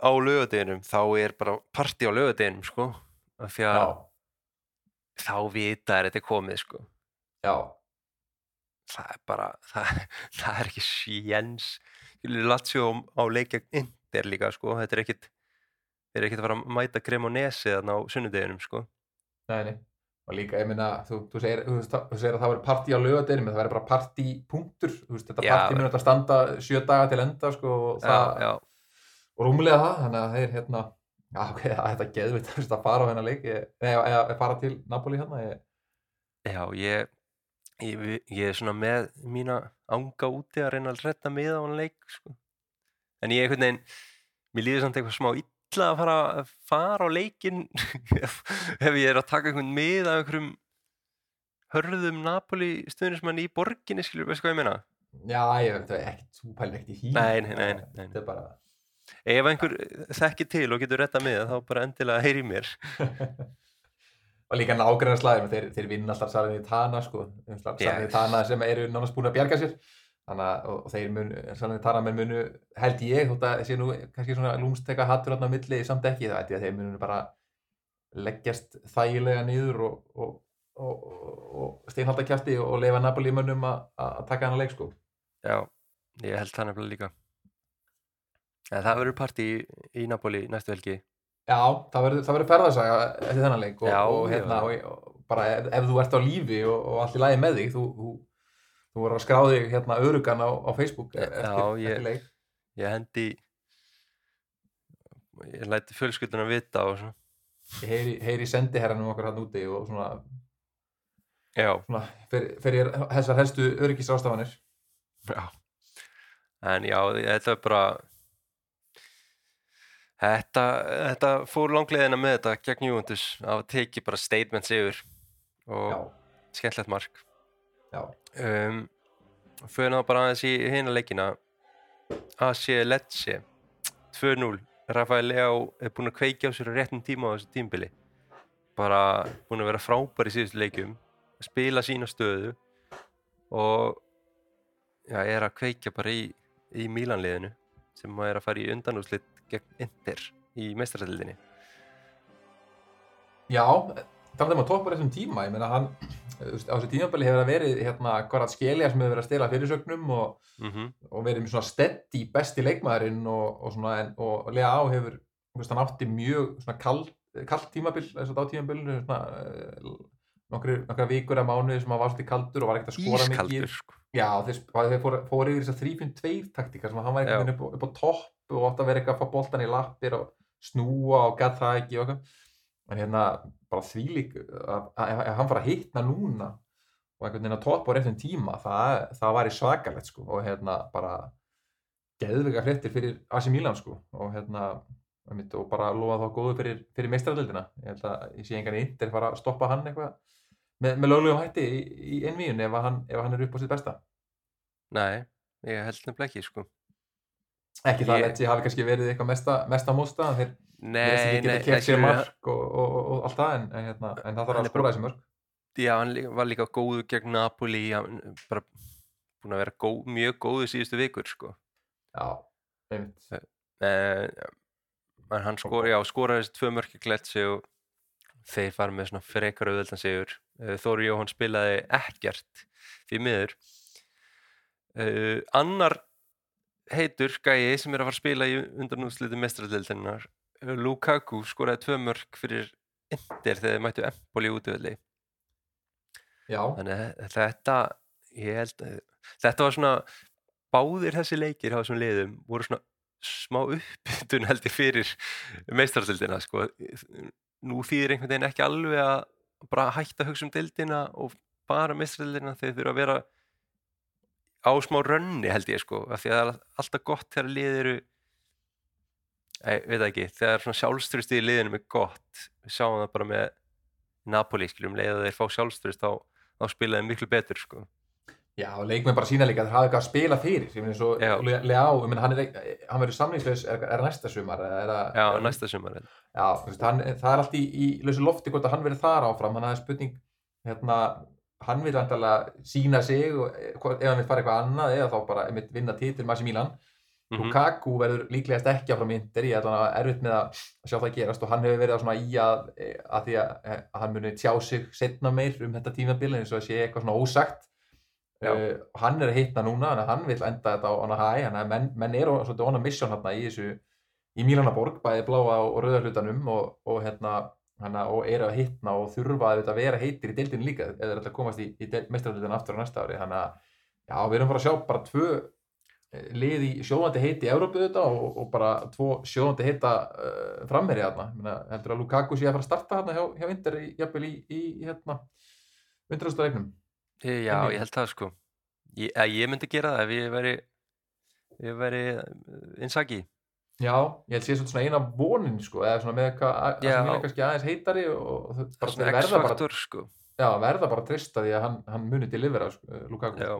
á lögadeginum þá er bara partí á lögadeginum sko. Af því að þá vita er þetta komið sko. Já, það er bara *laughs* það, það er ekki sjens Lazio á leikja Inter líka sko. Þetta er ekkit þeir eru ekkit að fara að mæta Cremonese þarna á sunnudeginum sko. Nei, og líka, ég meina, þú, þú, segir, þú, þú segir að það verður partí á lögadeginum það verður bara partí punktur, þú veist, þetta Já, partí mun að standa sjö daga til enda, sko og, já, það, já, og rúmlega það, þannig að þeir, hérna já, ok, það er þetta geðvitt að fara á hennar leik. Eða fara til Napoli hérna ég, já ég, ég ég er svona með mína anga úti að reyna að redda miða á hann leik sko. en ég einhvern veginn mér líður samt eitthvað smá illa að fara að fara á leikin ef, *laughs* ef ég er að taka einhvern mið af einhverjum hörðum Napoli stuðnismann í borginni skilur, veistu hvað ég meina? já, ég veit það ekkert, þú pælir ekkert í hí Nei, nei, nei, nei, þetta er bara Ef einhver þekkir til og getur retta miða þá bara endilega heyri mér *laughs* og líka nágræna slæðum, þeir, þeir vinna alltaf Salernitana Tana sko, Salernitana Yes. Tana sem eru nánast búin að bjarga sér þannig að og, og þeir mun, Salernitana menn munu held ég, þótt að sé nú kannski svona lúmsteka hattur á milli samt ekki, það ég að þeir munu bara leggjast þægilega niður og, og, og, steinhalda kjæfti og leifa Napoli mönnum að að taka hana leik sko Já, ég held það nefnilega líka. En það verður partí í, í Napoli næstu helgi. Já, það verður, ferðarsaga eftir þennan leik og, Já, og, já. hérna, og, bara ef, ef þú ert á lífi og, og allt í lagi með þig þú, þú, þú verður að skrá þig hérna örugan á, á Facebook eftir, Já, ég- eftir leik Ég hendi, ég læti fjölskylduna vita og svona. ég heyri, heyri sendiherranum okkar hann úti og svona, Já, svona fyrir, fyrir þessar helstu öryggisrástafanir já. En já, þetta er bara, þetta, þetta fór langleiðina með þetta gegn Juventus. Það tekið bara statement sigur og Já, skemmtlegt mark. um, fyrir ná bara aðeins í hina leikina AC Lecce 2-0 Rafael Leao er búinn að kveikja á sér á réttum tíma á þessu tímbili bara búinn að vera frábær í síðustu leikjum spila sína stöðu og já, er að kveikja bara í, í Mílanliðinu sem er að fara í undanúslit gegn Inter í mestraröldinni já talað um að toppar þessum tíma ég meina hann, á þessu tímabili hefur það verið hérna Gorat Skelja sem hefur verið að stela fyrirsögnum og, mm og verið með svona steady besti leikmaðurinn og, og svona en, og Lea Á hefur, veist, hann átti mjög svona kall, kallt tímabil þess að á tímabilinu svona eh, nokkra vikur að mánuði sem hann var svolítið kaldur og var ekkert að skora mikið. Ískaldur sko. Já, þeir, þeir fóru, fóru yfir þess að 3-5-2 taktíkar sem hann var einhvern veginn upp, upp á topp og átti að vera eitthvað að fá boltan í lappir og snúa og gæt það ekki og eitthvað. En hérna bara þvílík að, að, að hann fara að hittna núna og einhvern veginn að toppa á réttum tíma það, það var í svakalegt sko og hérna bara geðvika fréttir fyrir AC Milan sko og hérna og bara lofa þá góðu fyrir, fyrir meistradöldina ég held að ég sé engan í Inter fara að stoppa hann eitthvað með, með löglegum hætti í, í einvíun ef, að ef að hann er upp á sitt besta Nei, ég held nefnilega ekki sko. ekki það að Lecce hafi kannski verið eitthvað mesta, mesta Nei, verðast ekki nei, geta kert sér mark og, og, og, og allt það en, en, hérna, en það þarf að bara- þessi mörg Já, hann var líka góðu gegn Napoli, bara búin að vera góð, mjög góðu síðustu vikur, sko. já, einmitt Eh, en hann skor, já, skoraði þessi tvö mörki gletsi og þeir fara með svona frekar auðveldan sigur. Eh, Þóri Jóhann spilaði ekkert því miður. Uh, annar heitur gæi sem er að fara að spila í undanúslitu mestrardeldarinnar Lukaku skoraði tvö mörk fyrir Inter þegar þeir mættu Empoli útvöldi já, Þannig þetta, ég held þetta var svona, báðir þessi leikir á þessum liðum voru svona smá uppbytun held ég fyrir meistarastildina, sko. Nú þýðir einhvern veginn ekki alveg að bara hætta að hugsa um deildina og bara meistarastildina þegar þeir þurfa að vera á smá rönni held ég, sko, af því að það er alltaf gott þegar lið eru ég veit ekki, þegar svona sjálfströsti í liðinum er gott, við sjáum það bara með Napoli, skiljum, leið að þeir fá sjálfströst þá þá spila þeim miklu betur sko. Já, leikmenn bara sína líka að þeir hafa eitthvað að spila fyrir ég meina svo Já. Leá, ég meina hann er hann verður samlýslaus, er, er næsta sumar er það Já, næsta sumar já, veist, hann, það er allt í, í lausu lofti hvort að hann verður þar áfram, hann hafði spurning hérna, hann vil vantarlega sína sig og eh, ef hann vil fara eitthvað annað eða þá bara vinna titil Masi Milan Mhm. Lukaku verður líklegast ekki áfram í Inter ég ætla að erfitt með að sjá það gerast og hann hefur verið að svona í að, að því að, að hann uh, hann er að hitta núna hann vil enda þetta á að menn, menn eru svona on a mission hérna í í Mílanaborg, bæði bláa og, og rauða hlutanum og, og hérna hana, og eru að hittna og þurfa að vera heitir í deildinu líka eða er að komast í, í mestrarhlutan aftur á næsta ári þannig að já, við erum bara að sjá bara tvö eh, lið í sjóðandi heiti í Európu þetta og, og bara tvo sjóðandi heita uh, framherja Menna, heldur að Lukaku sé að fara að starta þarna hjá, hjá Inter í, í, hérna undrastalegnum Eh, Já, ég held það sko Ég, að ég myndi gera það ef ég væri ef ég væri Insaki Já, ég held sé svona eina vonin sko, eða svona með eitthvað að sem er kannski aðeins heitari og, þau bara, svona verða bara, sko. Já, verða bara að trista því að hann, hann muni delivera sko, Lukaku. Já,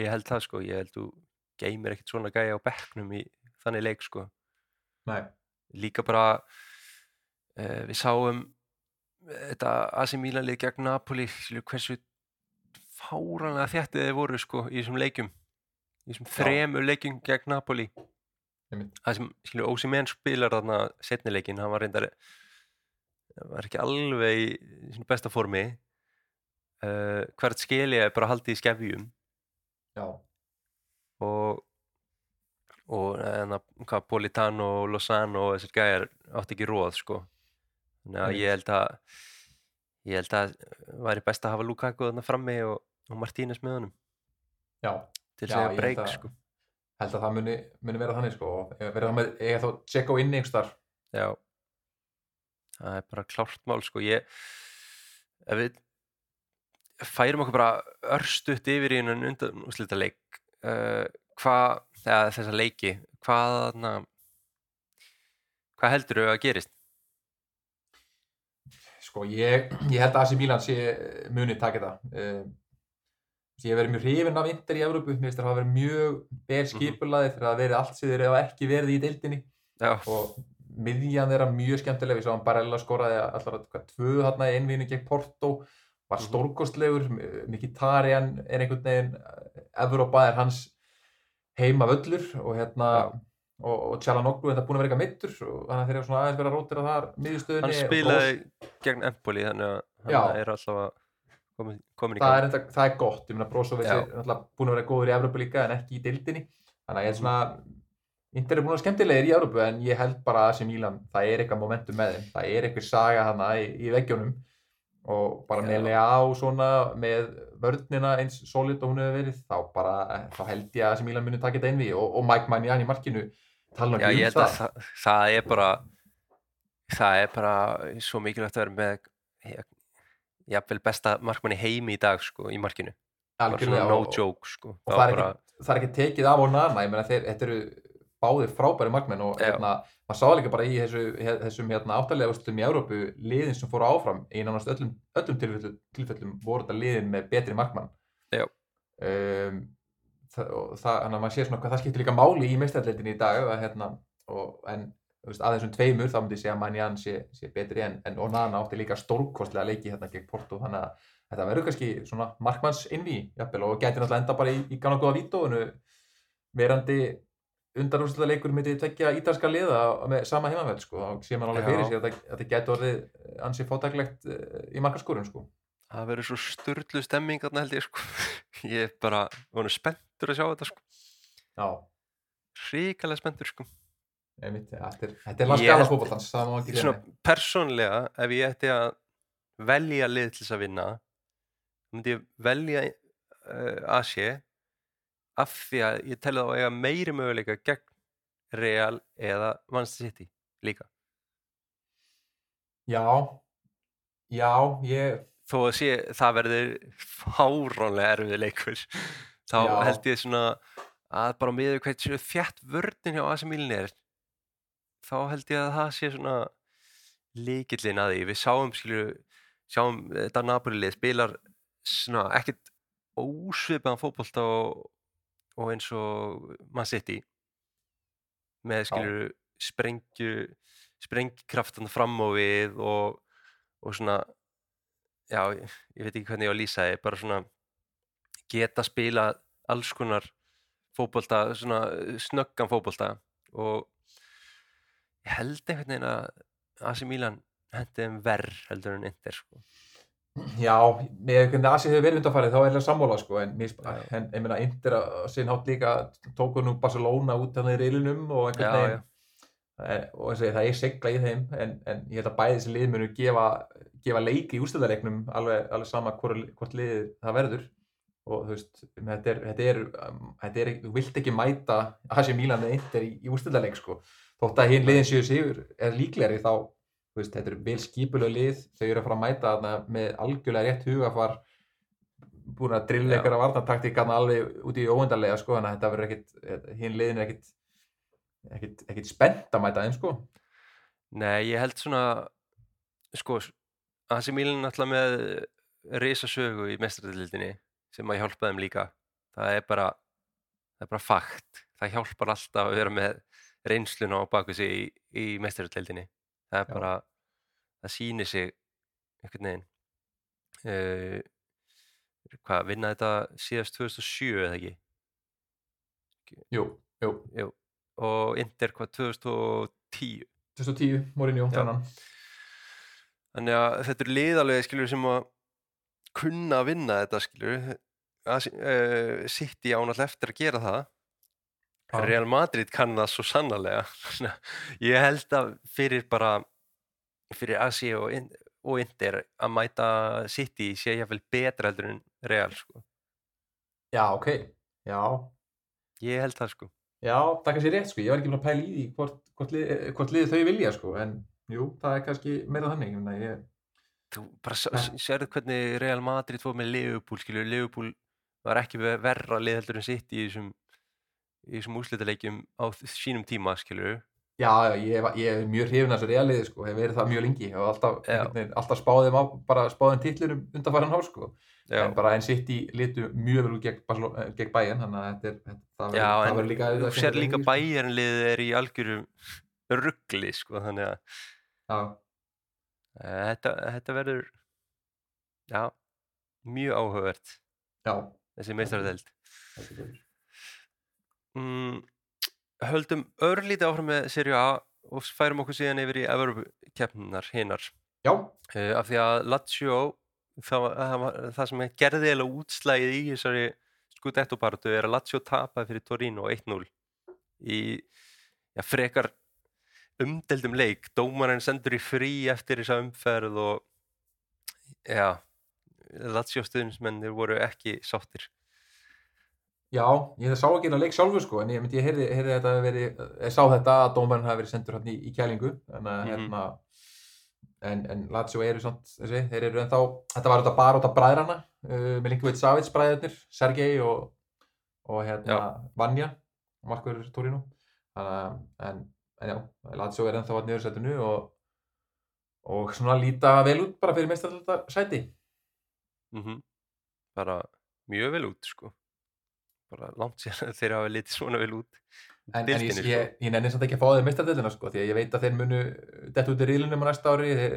ég held það sko ég held þú geymir ekkert svona gæja á bekknum í þannig leik sko. Nei, líka bara uh, við sáum þetta AC Milan lið gegn Napoli hversu fáranlega þjættið þeir voru sko í þessum leikjum. Í þessum þremur leikjum gegn Napoli. Það sem skilur Ósi Menn spilar þarna setni leikin, hann var reyndar var ekki alveg í sínu besta formi. Uh, hvert skeli er bara haldið í skefjum. Já, og og en að hvað Politano Lozano og þessir gæjar átti ekki róð sko. Þannig að ég held að ég held að væri best að hafa Lukaku þarna frammi og, og Martínez með honum. Já. Til þess að ég breyk sko. held að það muni, muni vera þannig sko. Verða það með, eiga þá check á inni einhvers þar Já, það er bara klárt mál sko. Ég, ef við færum okkur bara örstutt yfir í hennan undan úrslita leik, uh, hvað, eða þessa leiki, hvað, hvað heldur þau að gerist? Sko ég, ég held að AC Milan sé muni taka þetta um, ég hef verið mjög hrifinn af Inter í Evrópu. Mér finnst það hafa verið mjög vel skipulaði þegar það verið allt þeir hafa ekki verið í deildinni. Já, og miðjan þeirra mjög skemmtileg. Við sáum Barella skoraði hvað, tvö þarna í einvíðinu gegn Porto. Var Mhm. stórkostlegur. Mkhitaryan er einhvern veginn Evrópa er hans heima völlur og hérna Já. Og, og Tjalanoglu þetta er búin að vera eitthvað mittur og þannig að þeir eru svona aðeins verið að rótira þar miðjustöðunni hann og spilaði Bros- gegn Empoli þannig að Já. hann er alltaf að komin, komin í það gang. er, enda, það er gott, ég meina Brozovic er náttúrulega búin að vera góður í Evrópu líka en ekki í dildinni þannig að ég er svona Inter er búin að vera skemmtilegir í Evrópu en ég held bara að sem Mílan, það er eitthvað momentum með þeim það er eitthvað saga hana í, í veggjónum og bara Já. með Lea og svona með vörnina eins solid og hún hefur verið þá bara, þá held ég að sem Mílan muni taka þetta inn við og, og Mike Mannian í markinu tala ekki um það það, það er bara það er bara svo mikilvægt að vera með jafnvel besta markmann í heimi í dag sko, í markinu. Bara no joke sko. og Það er, var ekki, það er ekki tekið af og nana ég meina þeir, þetta eru báðir frábæri markmenn og hérna, maður sá líka bara í þessu, þessum hérna, áttalega úrslutum í Európu liðin sem fóru áfram í nánast öllum, öllum tilfellum, tilfellum voru þetta liðin með betri markmann um, og það, þannig að maður sé svona hvað það skiptir líka máli í meistarleitinni í dag að, hérna, og, en veist, að þessum tveimur þá myndi ég segja að Manjan sé, sé betri en, en Onana átti líka stórkostlega leiki hérna gegn Porto þannig að þetta verður kannski svona markmanns innví og gæti náttúrulega enda bara í, í gana góða vítóinu verandi undanúrslega leikur myndi tvekja ítalska liða með sama heimaveld sko, þá sé maður alveg fyrir sér að það gæti orðið ansi fátaklegt eh, í markaskórum sko. Það verður svo störlu stemming þarna held ég sko. *laughs* ég er bara vonu spenntur að sjá þetta sko. Já, ríkalega spenntur sko. einmitt, ja, þetta er, Ég má ekki segja svona persónlega ef ég ætti að velja lið til þess að vinna þá myndi ég velja uh, Asie af því að ég telli þá að eiga meiri möguleika gegn Real eða Manchester City líka Já, já, ég þó að sé, það verður fáránlega erfið leikur þá Já. held ég svona að bara með hvað séu þjætt vörnin hjá AC Milan er þá held ég að það sé svona líkillin að því við sáum skilju sjáum þetta Napoli-lið spilar svona ekkert ósvipaðan fótbolta og, og eins og Man City með skilju sprengju sprengkraftan fram á við og, og svona já, ég, ég veit ekki hvernig ég á að lýsa þið bara svona geta spila alls konar fótbolta, svona snöggan fótbolta og ég held einhvern veginn að AC Milan hendi þeim verð heldur en Inter sko. Já, með hvernig Asi hefur verið undanfarið þá er það sammála sko, en, ég meina Inter að sinn hátt líka tóku nú Barcelona út hann í rilinum og einhvern já. veginn Eh, og það er segla í þeim en, en ég held að bæði þessi lið munu gefa, gefa leiki í úrstæðarleiknum alveg, alveg sama hvort, hvort liðið það verður. Og þú veist, þetta er, þetta er, um, þetta er þú vilt ekki mæta Asi Milan með Inter í, í úrstæðarleik sko, þótt að hinn liðin séu sigur er líklegri þá þú veist, þetta er vel skipulega lið. Þau eru að fara að mæta þarna með algjörlega rétt hugafar búin að drilla Já. einhverja varnartaktík þarna alveg út í óendarlega sko, þetta verður ekkit hinn liðin er ekkit ekkit spennt að mæta þeim sko. Nei, ég held svona sko, AC Milan náttúrulega með risasögu í mestradildinni sem að hjálpa þeim líka. Það er bara það er bara fakt, það hjálpar alltaf að vera með reynsluna á baku sig í, í mestradildinni það er Já. bara, það sýnir sig einhvern veginn. Uh, hvað, vinna þetta síðast 2007 eða ekki? Jú, jú, Jú. og Inter hvað 2010 2010, Mourinho, Já. þannan þannig að þetta er liðalegi skilur sem að kunna að vinna þetta skilur uh, City ánall eftir að gera það Já. Real Madrid kann það svo sannarlega ég held að fyrir bara fyrir Asi og, og Inter að mæta City sé jáfnvel betra heldur en Real sko. Já, ok. Já, ég held það sko já, það er kannski rétt sko. Ég var ekki búin að pæla í því hvort, hvort, lið, hvort liði þau vilja sko. En jú, það er kannski meira þannig. Ég, meina, ég, þú bara sérðu hvernig Real Madrid fór með Liverpool skilur, Liverpool var ekki ve- verra lið heldur en City í þessum þessum úrslitaleikjum á sínum tíma skilur já, já, ég, ég er mjög hrifin af þessu realiði sko. Hef verið það mjög lengi og alltaf, Já. alltaf spáðum á, bara spáðum titlinum undanfæran há sko. já, En bara en sitt í litu mjög vel gegn, eh, gegn bæinn. Þannig að þetta er, það já en verður líka erfitt þú að sér líka lengi, bæjarnliðið er í algjörum ruggli sko þannig að Já, þetta, þetta verður já mjög áhugavert já. þessi góður. mm, höldum örlítið áfram með Serie A og færum okkur síðan yfir í Evropakeppninar hinnar Já, uh, af því að Lazio það, það, það sem gerði eða útslægið í þessari skudettopartu er að Lazio tapaði fyrir Torino 1-0 í ja, frekar umdeldum leik dómarinn sendur í frí eftir þessa umferð og já Lazio stuðnismennir voru ekki sáttir. Já, ég sá ekki hérna leik sjálfur sko, en ég myndi, ég heyrði, heyrði þetta verið, ég sá þetta að dómarinn hafi verið sendur hérna í, í kælingu, en Mhm. hérna, en, en Lazio eru svona, þessi, þeir eru ennþá, þetta var þetta bara út af bræðrana, uh, með Linkovic Savic bræðurnir, Sergei og, og hérna Vanja, Markur Torino, en, en já, Lazio er ennþá að niðursættinu og, og svona líta vel út bara fyrir mestarlita sæti. mm bara mjög vel út sko bara langt sér *laughs* þeir hafa litið svona vel út í En, en ég, sko. ég, ég nenni samt ekki að fá þeir mistardildina sko, því að ég veit að þeir munu dett út í rílunum á næsta ári, þeir,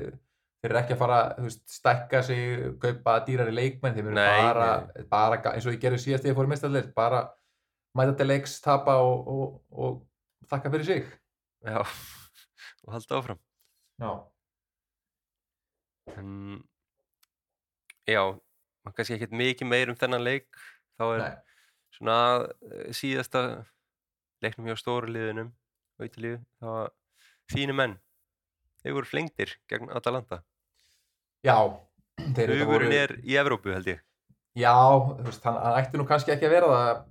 þeir eru ekki að fara, þú veist, stækka sig, kaupa dýrari leikmenn, þeir munu Nei, bara, bara, eins og ég gerði síðast þegar ég fór í mistardild, bara mæta til leiks, tapa og, og, og þakka fyrir sig. Já, *laughs* og halda áfram. Já, en já, maður kannski ekkert mikið meir um þennan leik. Þá er nei, svona eh, síðasta leiknum hjá stóru liðunum á Ítalíu, það var þínu menn þeir voru flengdir gegn Atalanta. Já, hugurinn er í Evrópu held ég. Já, þú veist, hann ætti nú kannski ekki að vera það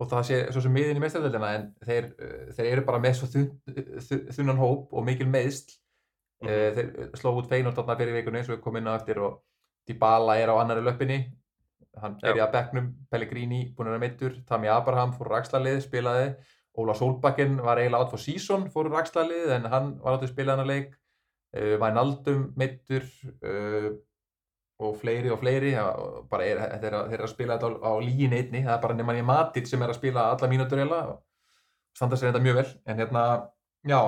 og það sé svo sem miðin í meistardildina en þeir, uh, þeir eru bara með svo þun, þun, þunnan hóp og mikil meðsl Mhm. mm þeir sló út Feyenoord þarna fyrir vikunni eins og við komum inn á eftir og Dybala er á annari löppinni hann Já. byrjaði að bekknum, Pellegrini búin að vera meittur, Tami Abraham fór rakslalið spilaði, Óla Solbakken var eiginlega átt for season, fór rakslalið en hann var átt að spila hann að leik Vænaldum meittur uh, og fleiri og fleiri bara er, þeir, eru að- þeir eru að spila þetta á, á líin einni, það er bara nema ég Matit sem er að spila alla eiginlega og standa sér þetta mjög vel en hérna, já,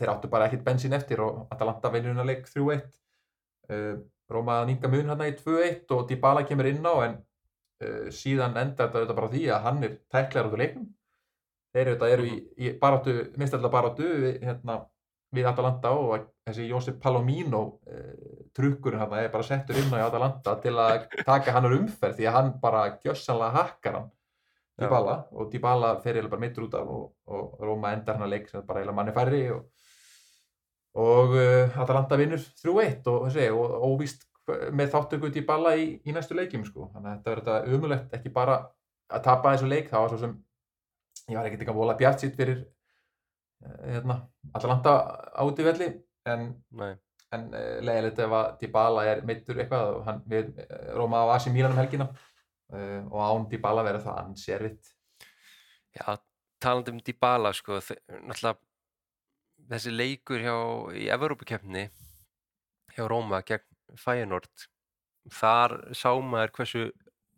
þeir áttu bara ekkit bensín eftir og Atalanta vinnur hérna leik 3-1 uh, Róma að ninga mun hérna í 2-1 og Dybala kemur inn á en uh, síðan endar þetta bara því að hann er tæklegar út úr leiknum. Þeir auðvitað eru í, í baráttu, mistallega baráttu hérna, við Atalanta og þessi Jósef Palomino uh, trukkurinn hann er bara settur inn á í Atalanta til að taka hann úr umferð því að hann bara gjössanlega hakkar hann. Dybala og Dybala fer eiginlega bara mittur út af og, og Róma endar hann að leik sem bara eiginlega manni færri og, og uh, Atalanta vinnur 3-1 og, og óvíst með þáttöku Dybala í, í næstu leikjum sko. þannig að þetta verður þetta umulegt ekki bara að tapa þessu leik það var svo sem ég var ekkert ekki að vola bjart sitt fyrir uh, hérna, Atalanta áti velli en Nei. En uh, leiðilegt ef að Dybala er meittur eitthvað og hann við uh, Róma á Asi Mílan um helgina. Uh, og án Dybala verður það ansi erfitt. Já, talandi um Dybala sko, náttúrulega þessi leikur hjá í Evrópukeppni hjá Róma gegn Feyenoord þar sá maður hversu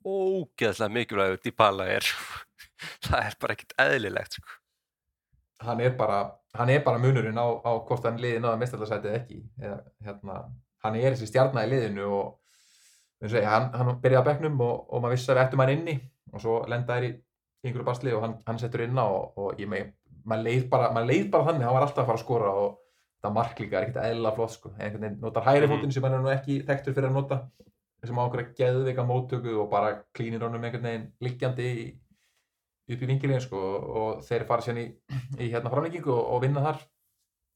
ógeðslega mikilvægur Dybala er. *laughs* Það er bara ekkert eðlilegt sko. Hann er bara, hann er bara munurinn á, á hvort hann liði náða mestarlasætið ekki Eða, hérna, hann er þessi stjarnar í liðinu og segja, hann, hann byrjaði að bekknum og, og maður vissi að við ættum hann inni og svo lenda þær í einhverju basli og hann, hann settur inn á og, og ég með, maður leið bara, maður leið bara þannig, hann var alltaf að fara að skora og það mark líka er ekkert eðla flott sko. einhvern veginn notar hægri Mhm. fótinn sem hann er nú ekki þekktur fyrir að nota sem á okkur að geðveika móttöku og bara klínir honum einhvern veginn liggjandi í, upp í vingilin sko, og þeir fara sérna í, í hérna framlengingu og, og vinna þar.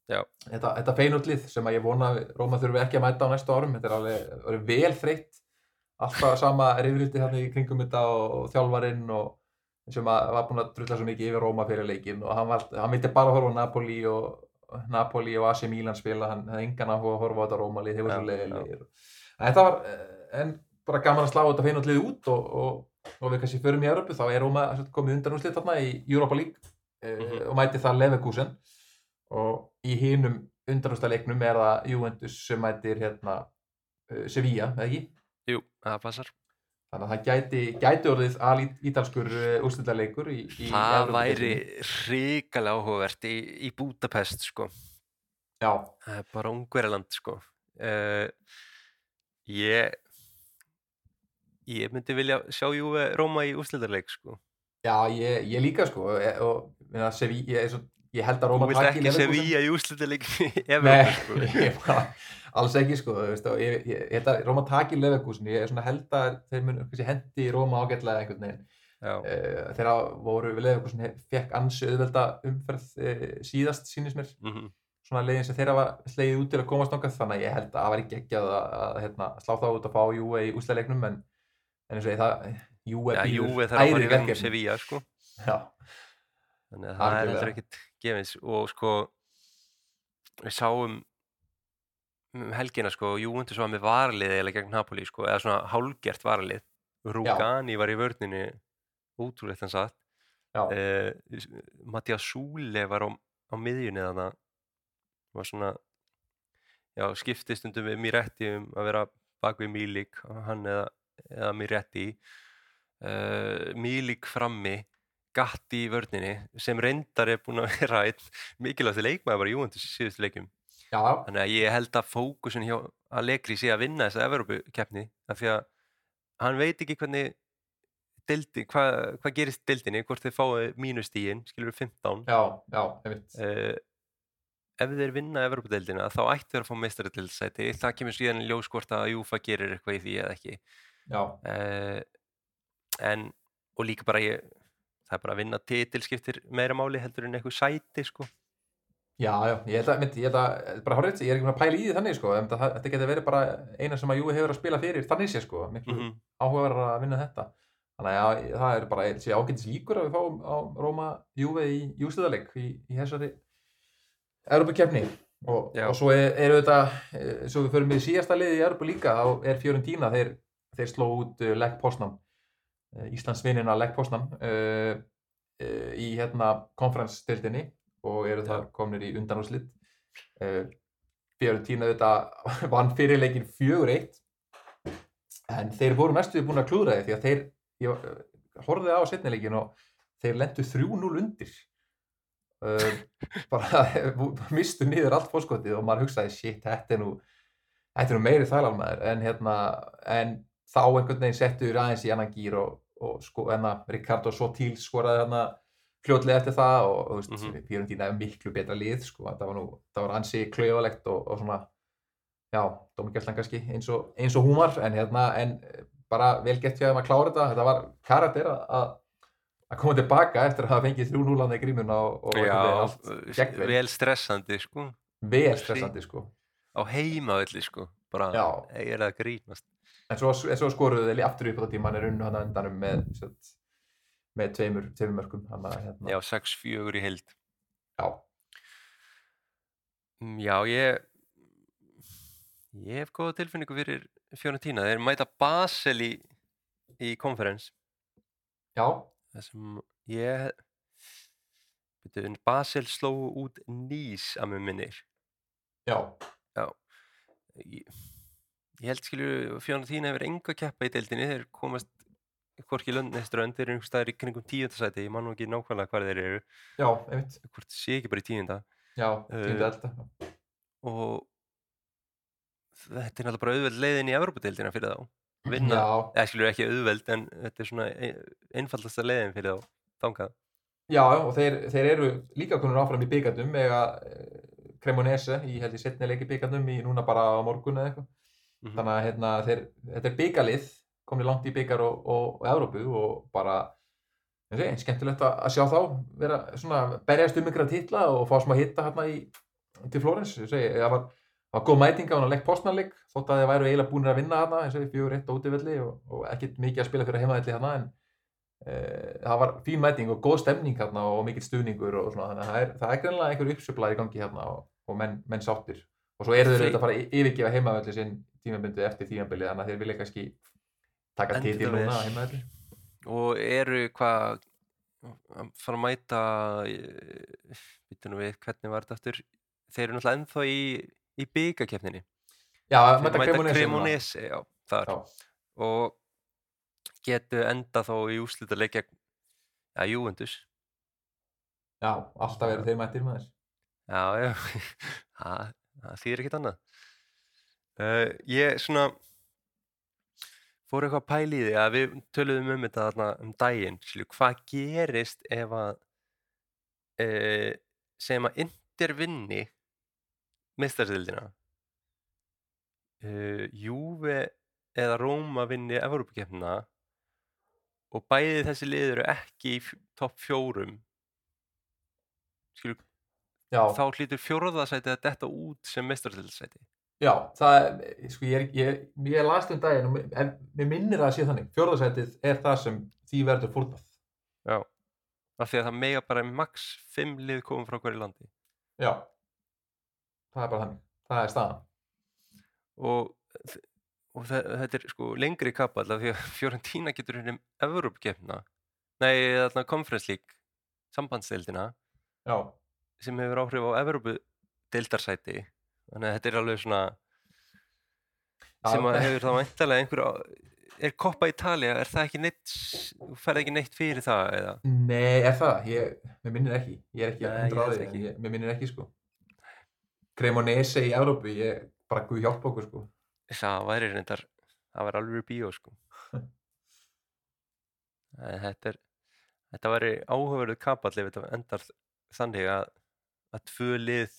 Já. þetta, þetta feinullið sem að ég vona Róma þurfi ekki að mæta á næstu árum þetta er alveg, alveg vel þreytt. Alltaf sama reyðrildi hérna í kringum þetta og, og þjálfarinn og sem að, var búinn að drulla svo mikið yfir Róma fyrir leikin og hann, var, hann vildi bara horfa á Napoli og Napoli og AC Milan spila hann hefði engan að horfa á þetta Róma lið þetta var, eh, en bara gaman að slá þetta feinullið út og, og, og við kannski förum í Európu þá er Róma komið undan úr slitt þarna í Europa League eh, Mhm. og mæti það Leverkusen og í hinum undanúrstaleiknum er það Juventus sem mætir hérna uh, Sevilla, eða ekki? Jú, það passar. Þannig að það gæti, gæti orðið alítalskur uh, úrslitaleikur í, í Það væri Evrópudeildinni. hrikalega áhugavert í, í Budapest, sko. Já, Það er bara ungverjaland, sko. Uh, ég, ég myndi vilja sjá Júve Róma í úrslitarleik, sko. já ég, ég líka sko e- og minna, Sevilla, ég, svo, ég held að Þú Róma vilt taki ekki. Sevilla í úrslitaleik í *laughs* Nei, *laughs* sko. ég alls ekki sko, þú veist, og ég, held að Róma taki Leverkusen, ég held að þeir mun hendi Róma ágætlega einhvern veginn uh, þegar voru Leverkusen fekk ansi auðvelda umferð uh, síðast sýnist mér mhm, svona leiðin sem þeirra var slegið út til að komast nokkað þannig að ég held að það var ekki ekki að, að, að hérna, slá það út að fá Júve í úsleiknum en, en eins og það Júve Já, býður að vegum verkefni. Sevilla, sko. Þannig að það er heldur ekkert gefins. Og sko við sáum um helgina sko Juventus var með varlið eða gegn Napoli sko eða svona hálgert varlið Rugani var í vörninu ótrúlegt hann satt. Uh, Mattias Súle var á, á miðjunni þannig var svona já, skipti stundum við Miretti um að vera bak við Mílik hann eða, eða Miretti uh, Mílik frammi Gatti í vörninni sem reyndar er búin að *laughs* vera einn mikilvægstu leikmaður bara í síðustu leikum já, þannig að ég held að fókusun hjá Allegri sé að vinna þessa Evropu-keppni af því að hann veit ekki hvernig deildi, hvað, hvað gerist í deildinni, hvort þeir fái mínustígin, skilur við 15 já, já, uh, ef þeir vinna Evropu-deildina þá ættu þeir að fá meistaradeildsæti það kemur síðan í ljós hvort að Júfa gerir eitthvað í því eða ekki uh, en og líka bara ég það er bara að vinna titil skiptir meira máli heldur en eitthvað sæti sko. Já, já, ég held að, mynd, ég held að bara horrið, ég er ekki búin að pæla í því þannig sko, en þetta, getur verið bara eina sem að Júi hefur að spila fyrir þannig sé sko, miklu mm áhugaverðar að vinna þetta. Þannig að já, það er bara sé ágætis líkur að við fáum á Róma Júve í júsliðarleik í, í þessari Europakefni og, og svo er, eru þetta eh, svo við förum við síðasta liði í Europa líka þá er Fiorentina, þeir, þeir sló út uh, Lech Poznan uh, Íslands vinnina Lech Poznan uh, uh, í hérna konferensstildinni og eru þar komnir í undanúslit uh, Fiorentina þetta *laughs* vann fyrirleikin 4-1 en þeir voru næstuði búin að klúðra því því að þeir ég horfði á setnileikin og þeir lendu 3-0 undir. *laughs* Bara *laughs* mistu niður allt fórskotið og maður hugsaði shit, þetta er nú nú meiri þælalmaður en hérna en þá einhvern veginn settur aðeins í annan gýr og, og sko, enna Ricardo Sotil skoraði hérna fljótlega eftir það og, og veist, mm. -hmm. Fiorentina er miklu betra lið sko, það var nú, það var ansi klauðalegt og, og svona já, dómingjöflan kannski eins og, eins og hún var en hérna, en eh, bara vel gett hjá þeim að klára þetta, þetta var karakter að- að koma tilbaka eftir að hafa fengið 3-0 á grímuna og, og Já, allt s- gegnvel. vel stressandi sko vel stressandi sko á heimavelli sko bara, er að grínast en svo, svo skoruðu þeir aftur upp á tíma hann er unnu hann endanum með set, með tveimur, tveimur mörgum að hérna, já, 6-4 í heild. Já, Mm, Já, ég ég hef góða tilfinningu fyrir Fiorentina, þeir mæta Basel í, í konferens. Já, það sem ég Basel sló út nýs að mér minnir. Já, ég, ég held skilju Fiorentina hefur enga keppa í deildinni þeir komast hvorki löndneströnd þeir eru einhvers staðar í kringum tíundasæti ég man nú ekki nákvæmlega hvað þeir eru. Já, einmitt. Hvort sé ekki bara í tíunda. Já, Eh, tíundu elda. og þetta er náttúrulega bara auðveld leiðin í Evrópadeildina fyrir þá vinna, eða skilur ekki auðveld en þetta er svona ein- einfaldasta leiðin fyrir þá þangað. Já, og þeir, þeir eru líka konur áfram í byggandum eða Cremonese í held ég setni leiki byggarnum í núna bara á morgun eða eitthvað Mhm. þannig að hérna, þeir, þetta er byggarlið komið langt í byggar og, og, og Evrópu og bara segi, skemmtilegt að, sjá þá vera svona berjast um ykkur að titla og fá smá hitta hérna í, til Flórens það var, var góð mæting á hann að legg postnarleik þótt að þeir væru eiginlega búinir að vinna hérna eins og fjögur eitt á útivelli og, og ekkit mikið að spila fyrir heimavelli hérna en e, það var fín mæting og góð stemning hérna og mikill stuðningur og svona þannig að það er, það er greinlega einhver uppsöflaði í gangi hérna og, og menn, menn sáttir og svo eru þeir auðvitað að fara að yfirgefa heimavelli sinn tímabundu eftir tímabili þannig að þeir vilja kannski taka vel. núna á heimavelli og eru hvað að fara að mæta býtum nú við hvernig var þetta aftur þeir eru náttúrulega ennþá í, í byggakefninni Já, þeir mæta þar. Já, og getu enda þá í úslita leikja ja, Juventus. Já, alltaf eru þeir mættir þess já, já. *laughs* Það, þýðir ekkert annað uh, ég svona fór eitthvað að pæla í því að við töluðum um þetta þarna um daginn skilju, hvað gerist ef að uh, segjum að Inter vinni mistarsildina uh, Juve eða Róma vinni Evrópukefnina og bæði þessi lið eru ekki í topp fjórum. Já, þá hlýtur fjóraðasæti að detta út sem mestartilsæti já, það er, sko, ég, er- ég, ég las um daginn og en mér minnir að það sé þannig. Fjórðasætið er það sem því verður fórnað. Já af því að það mega bara max 5 lið komum frá hverju landi. Já, það er bara þannig. Það er staðan. Og, og þe- þetta er sko lengri kapall af því að *laughs* Fiorentina getur henni Evrópukefna nei, þarna Conference League sambandsdeildina Já, sem hefur áhrif á Evrópu deildarsæti þannig að þetta er alveg svona sem að hefur þá væntalega einhver er Koppa Italia, er það ekki neitt þú ferð ekki neitt fyrir það eða Nei, er það? Ég, mér minnir ekki. Ég er ekki að hundra á því, en ég, mér minnir ekki, sko. Cremonese í Evrópu, ég bara guð hjálpa okkur, sko. það væri reyndar það væri alveg bíó sko *laughs* þetta er þetta væri áhugaverðu kapall ef þetta endar þannig að að tvö lið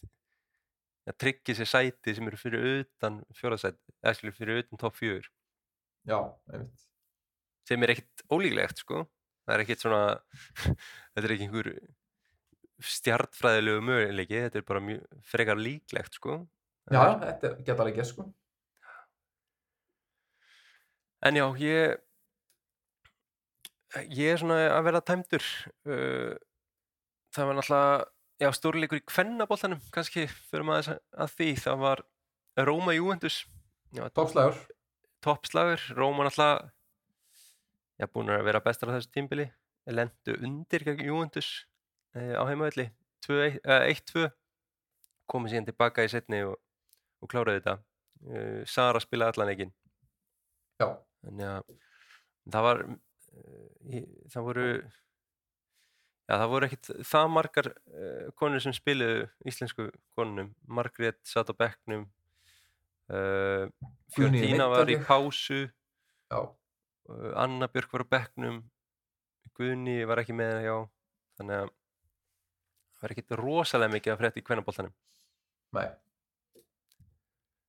að tryggja sér sæti sem eru fyrir utan fjóraðsæti, eða fyrir utan topp fjör Já, einmitt. sem er ekkit ólíklegt sko það er ekkit svona *laughs* þetta er ekki einhver stjartfræðilegu möguleiki, þetta er bara mjög frekar líklegt sko Já, þetta er- geta alveg gett, sko. En já, ég ég er svona að verða tæmdur uh, það var náttúrulega já, stórleikur í kvennaboltanum kannski fyrir maður að því. Það var Róma Juventus. Já, Toppslagur. toppslagur, Róma náttúrulega já, búin að vera bestar á þessu tímbili. Lendu undir Juventus uh, á heimavelli. 2-1, eh, 1-2 komið síðan tilbaka í setni og, og kláraði þetta. Uh, Sara spilaði allan ekki Já, Þannig að það var það voru já það voru ekkit það margar uh, konur sem spiluðu íslensku konunum Margrét satt á bekknum uh, Guðný Fjórdína var í pásu uh, Anna Björk var á bekknum Guðni var ekki með já þannig að það var ekkit rosalega mikið að frétta í kvennaboltanum nei.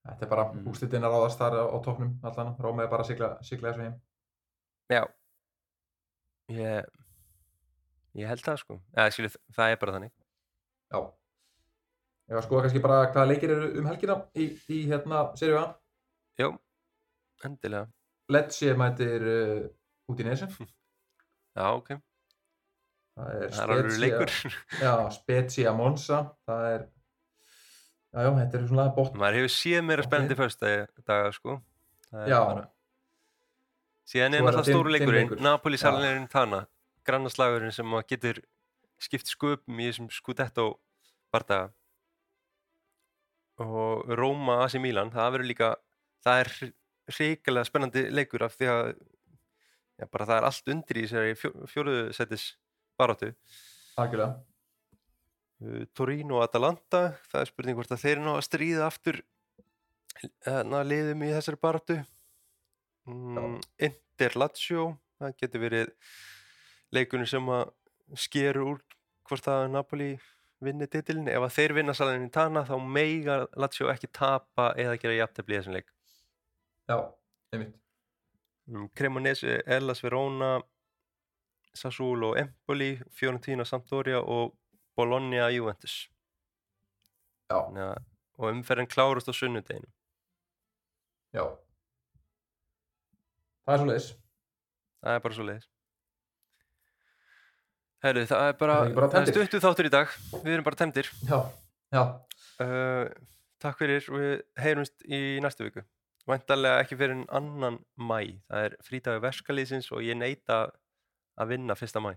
Þetta er bara Mm. úrslitin að ráðast þar á, á toppnum allan. Róma er bara að sigla, þessu heim. já ég ég held það sko eða skilu það er bara þannig Já. Ég var að skoða kannski bara hvaða leikir eru um helgina í, í hérna, serið A. já, endilega Lecce mætir uh, út í nesi. já ok Það er, er Spezia- leikur. *laughs* Já, Spezia Monza. Það er, já, já, þetta er svona bótt. Maður hefur séð meira Ok. spennandi fyrsta daga, sko. Er Já, bara- Síðan er er náttúrulega stóru leikurinn, leikur. Napoli Já. Salernitana Tana, grannaslagurinn sem að getur skipt sköpum í þessum Scudetto bardaga. Og Róma AC Milan, það verður líka, það er hrikalega spennandi leikur af því að já, bara það er allt undir í þessari fjó, fjóruðu setis baráttu. algjörlega. uh, Torino og Atalanta það er spurning hvort að þeir ná að stríða aftur hérna, liðum í þessari baráttu mm, Inter Lazio það getur verið leikunni sem að skeru úr hvort að Napoli vinni titilin ef að þeir vinna Salernitana þá meiga Lazio ekki tapa eða gera jafntefli í þessum leik Já, einmitt. um, Cremonese, Hellas Verona Sassuolo Empoli Fiorentina Sampdoria og Bologna Juventus Já, að- og umferðin klárast á sunnudeginu já. Það er svo leiðis. það er bara svo leiðis Herru, það er bara, bara stuttu þáttur í dag. Við erum bara temdir Já, já. uh, Takk fyrir og við heyrumst í næstu viku. Væntalega ekki fyrir en annan mæ það er frídagur verskalýsins og ég neita að vinna fyrsta mæ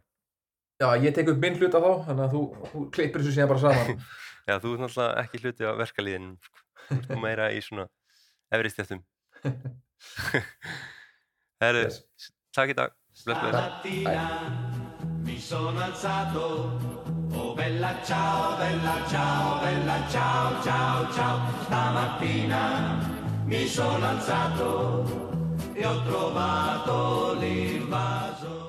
Já, ég tek upp minn hluta þá, þannig að þú, þú klippir þessu síðan bara saman. *laughs* Já, þú er náttúrulega ekki hluti á verkalýðinum sko. Þú ert meira í svona efri stjættum *laughs* Herru, Yes. takk í dag. Bless, bless mi sono alzato, oh bella ciao, bella ciao, bella ciao, ciao, ciao. Stamattina mi sono alzato e ho trovato l'invaso.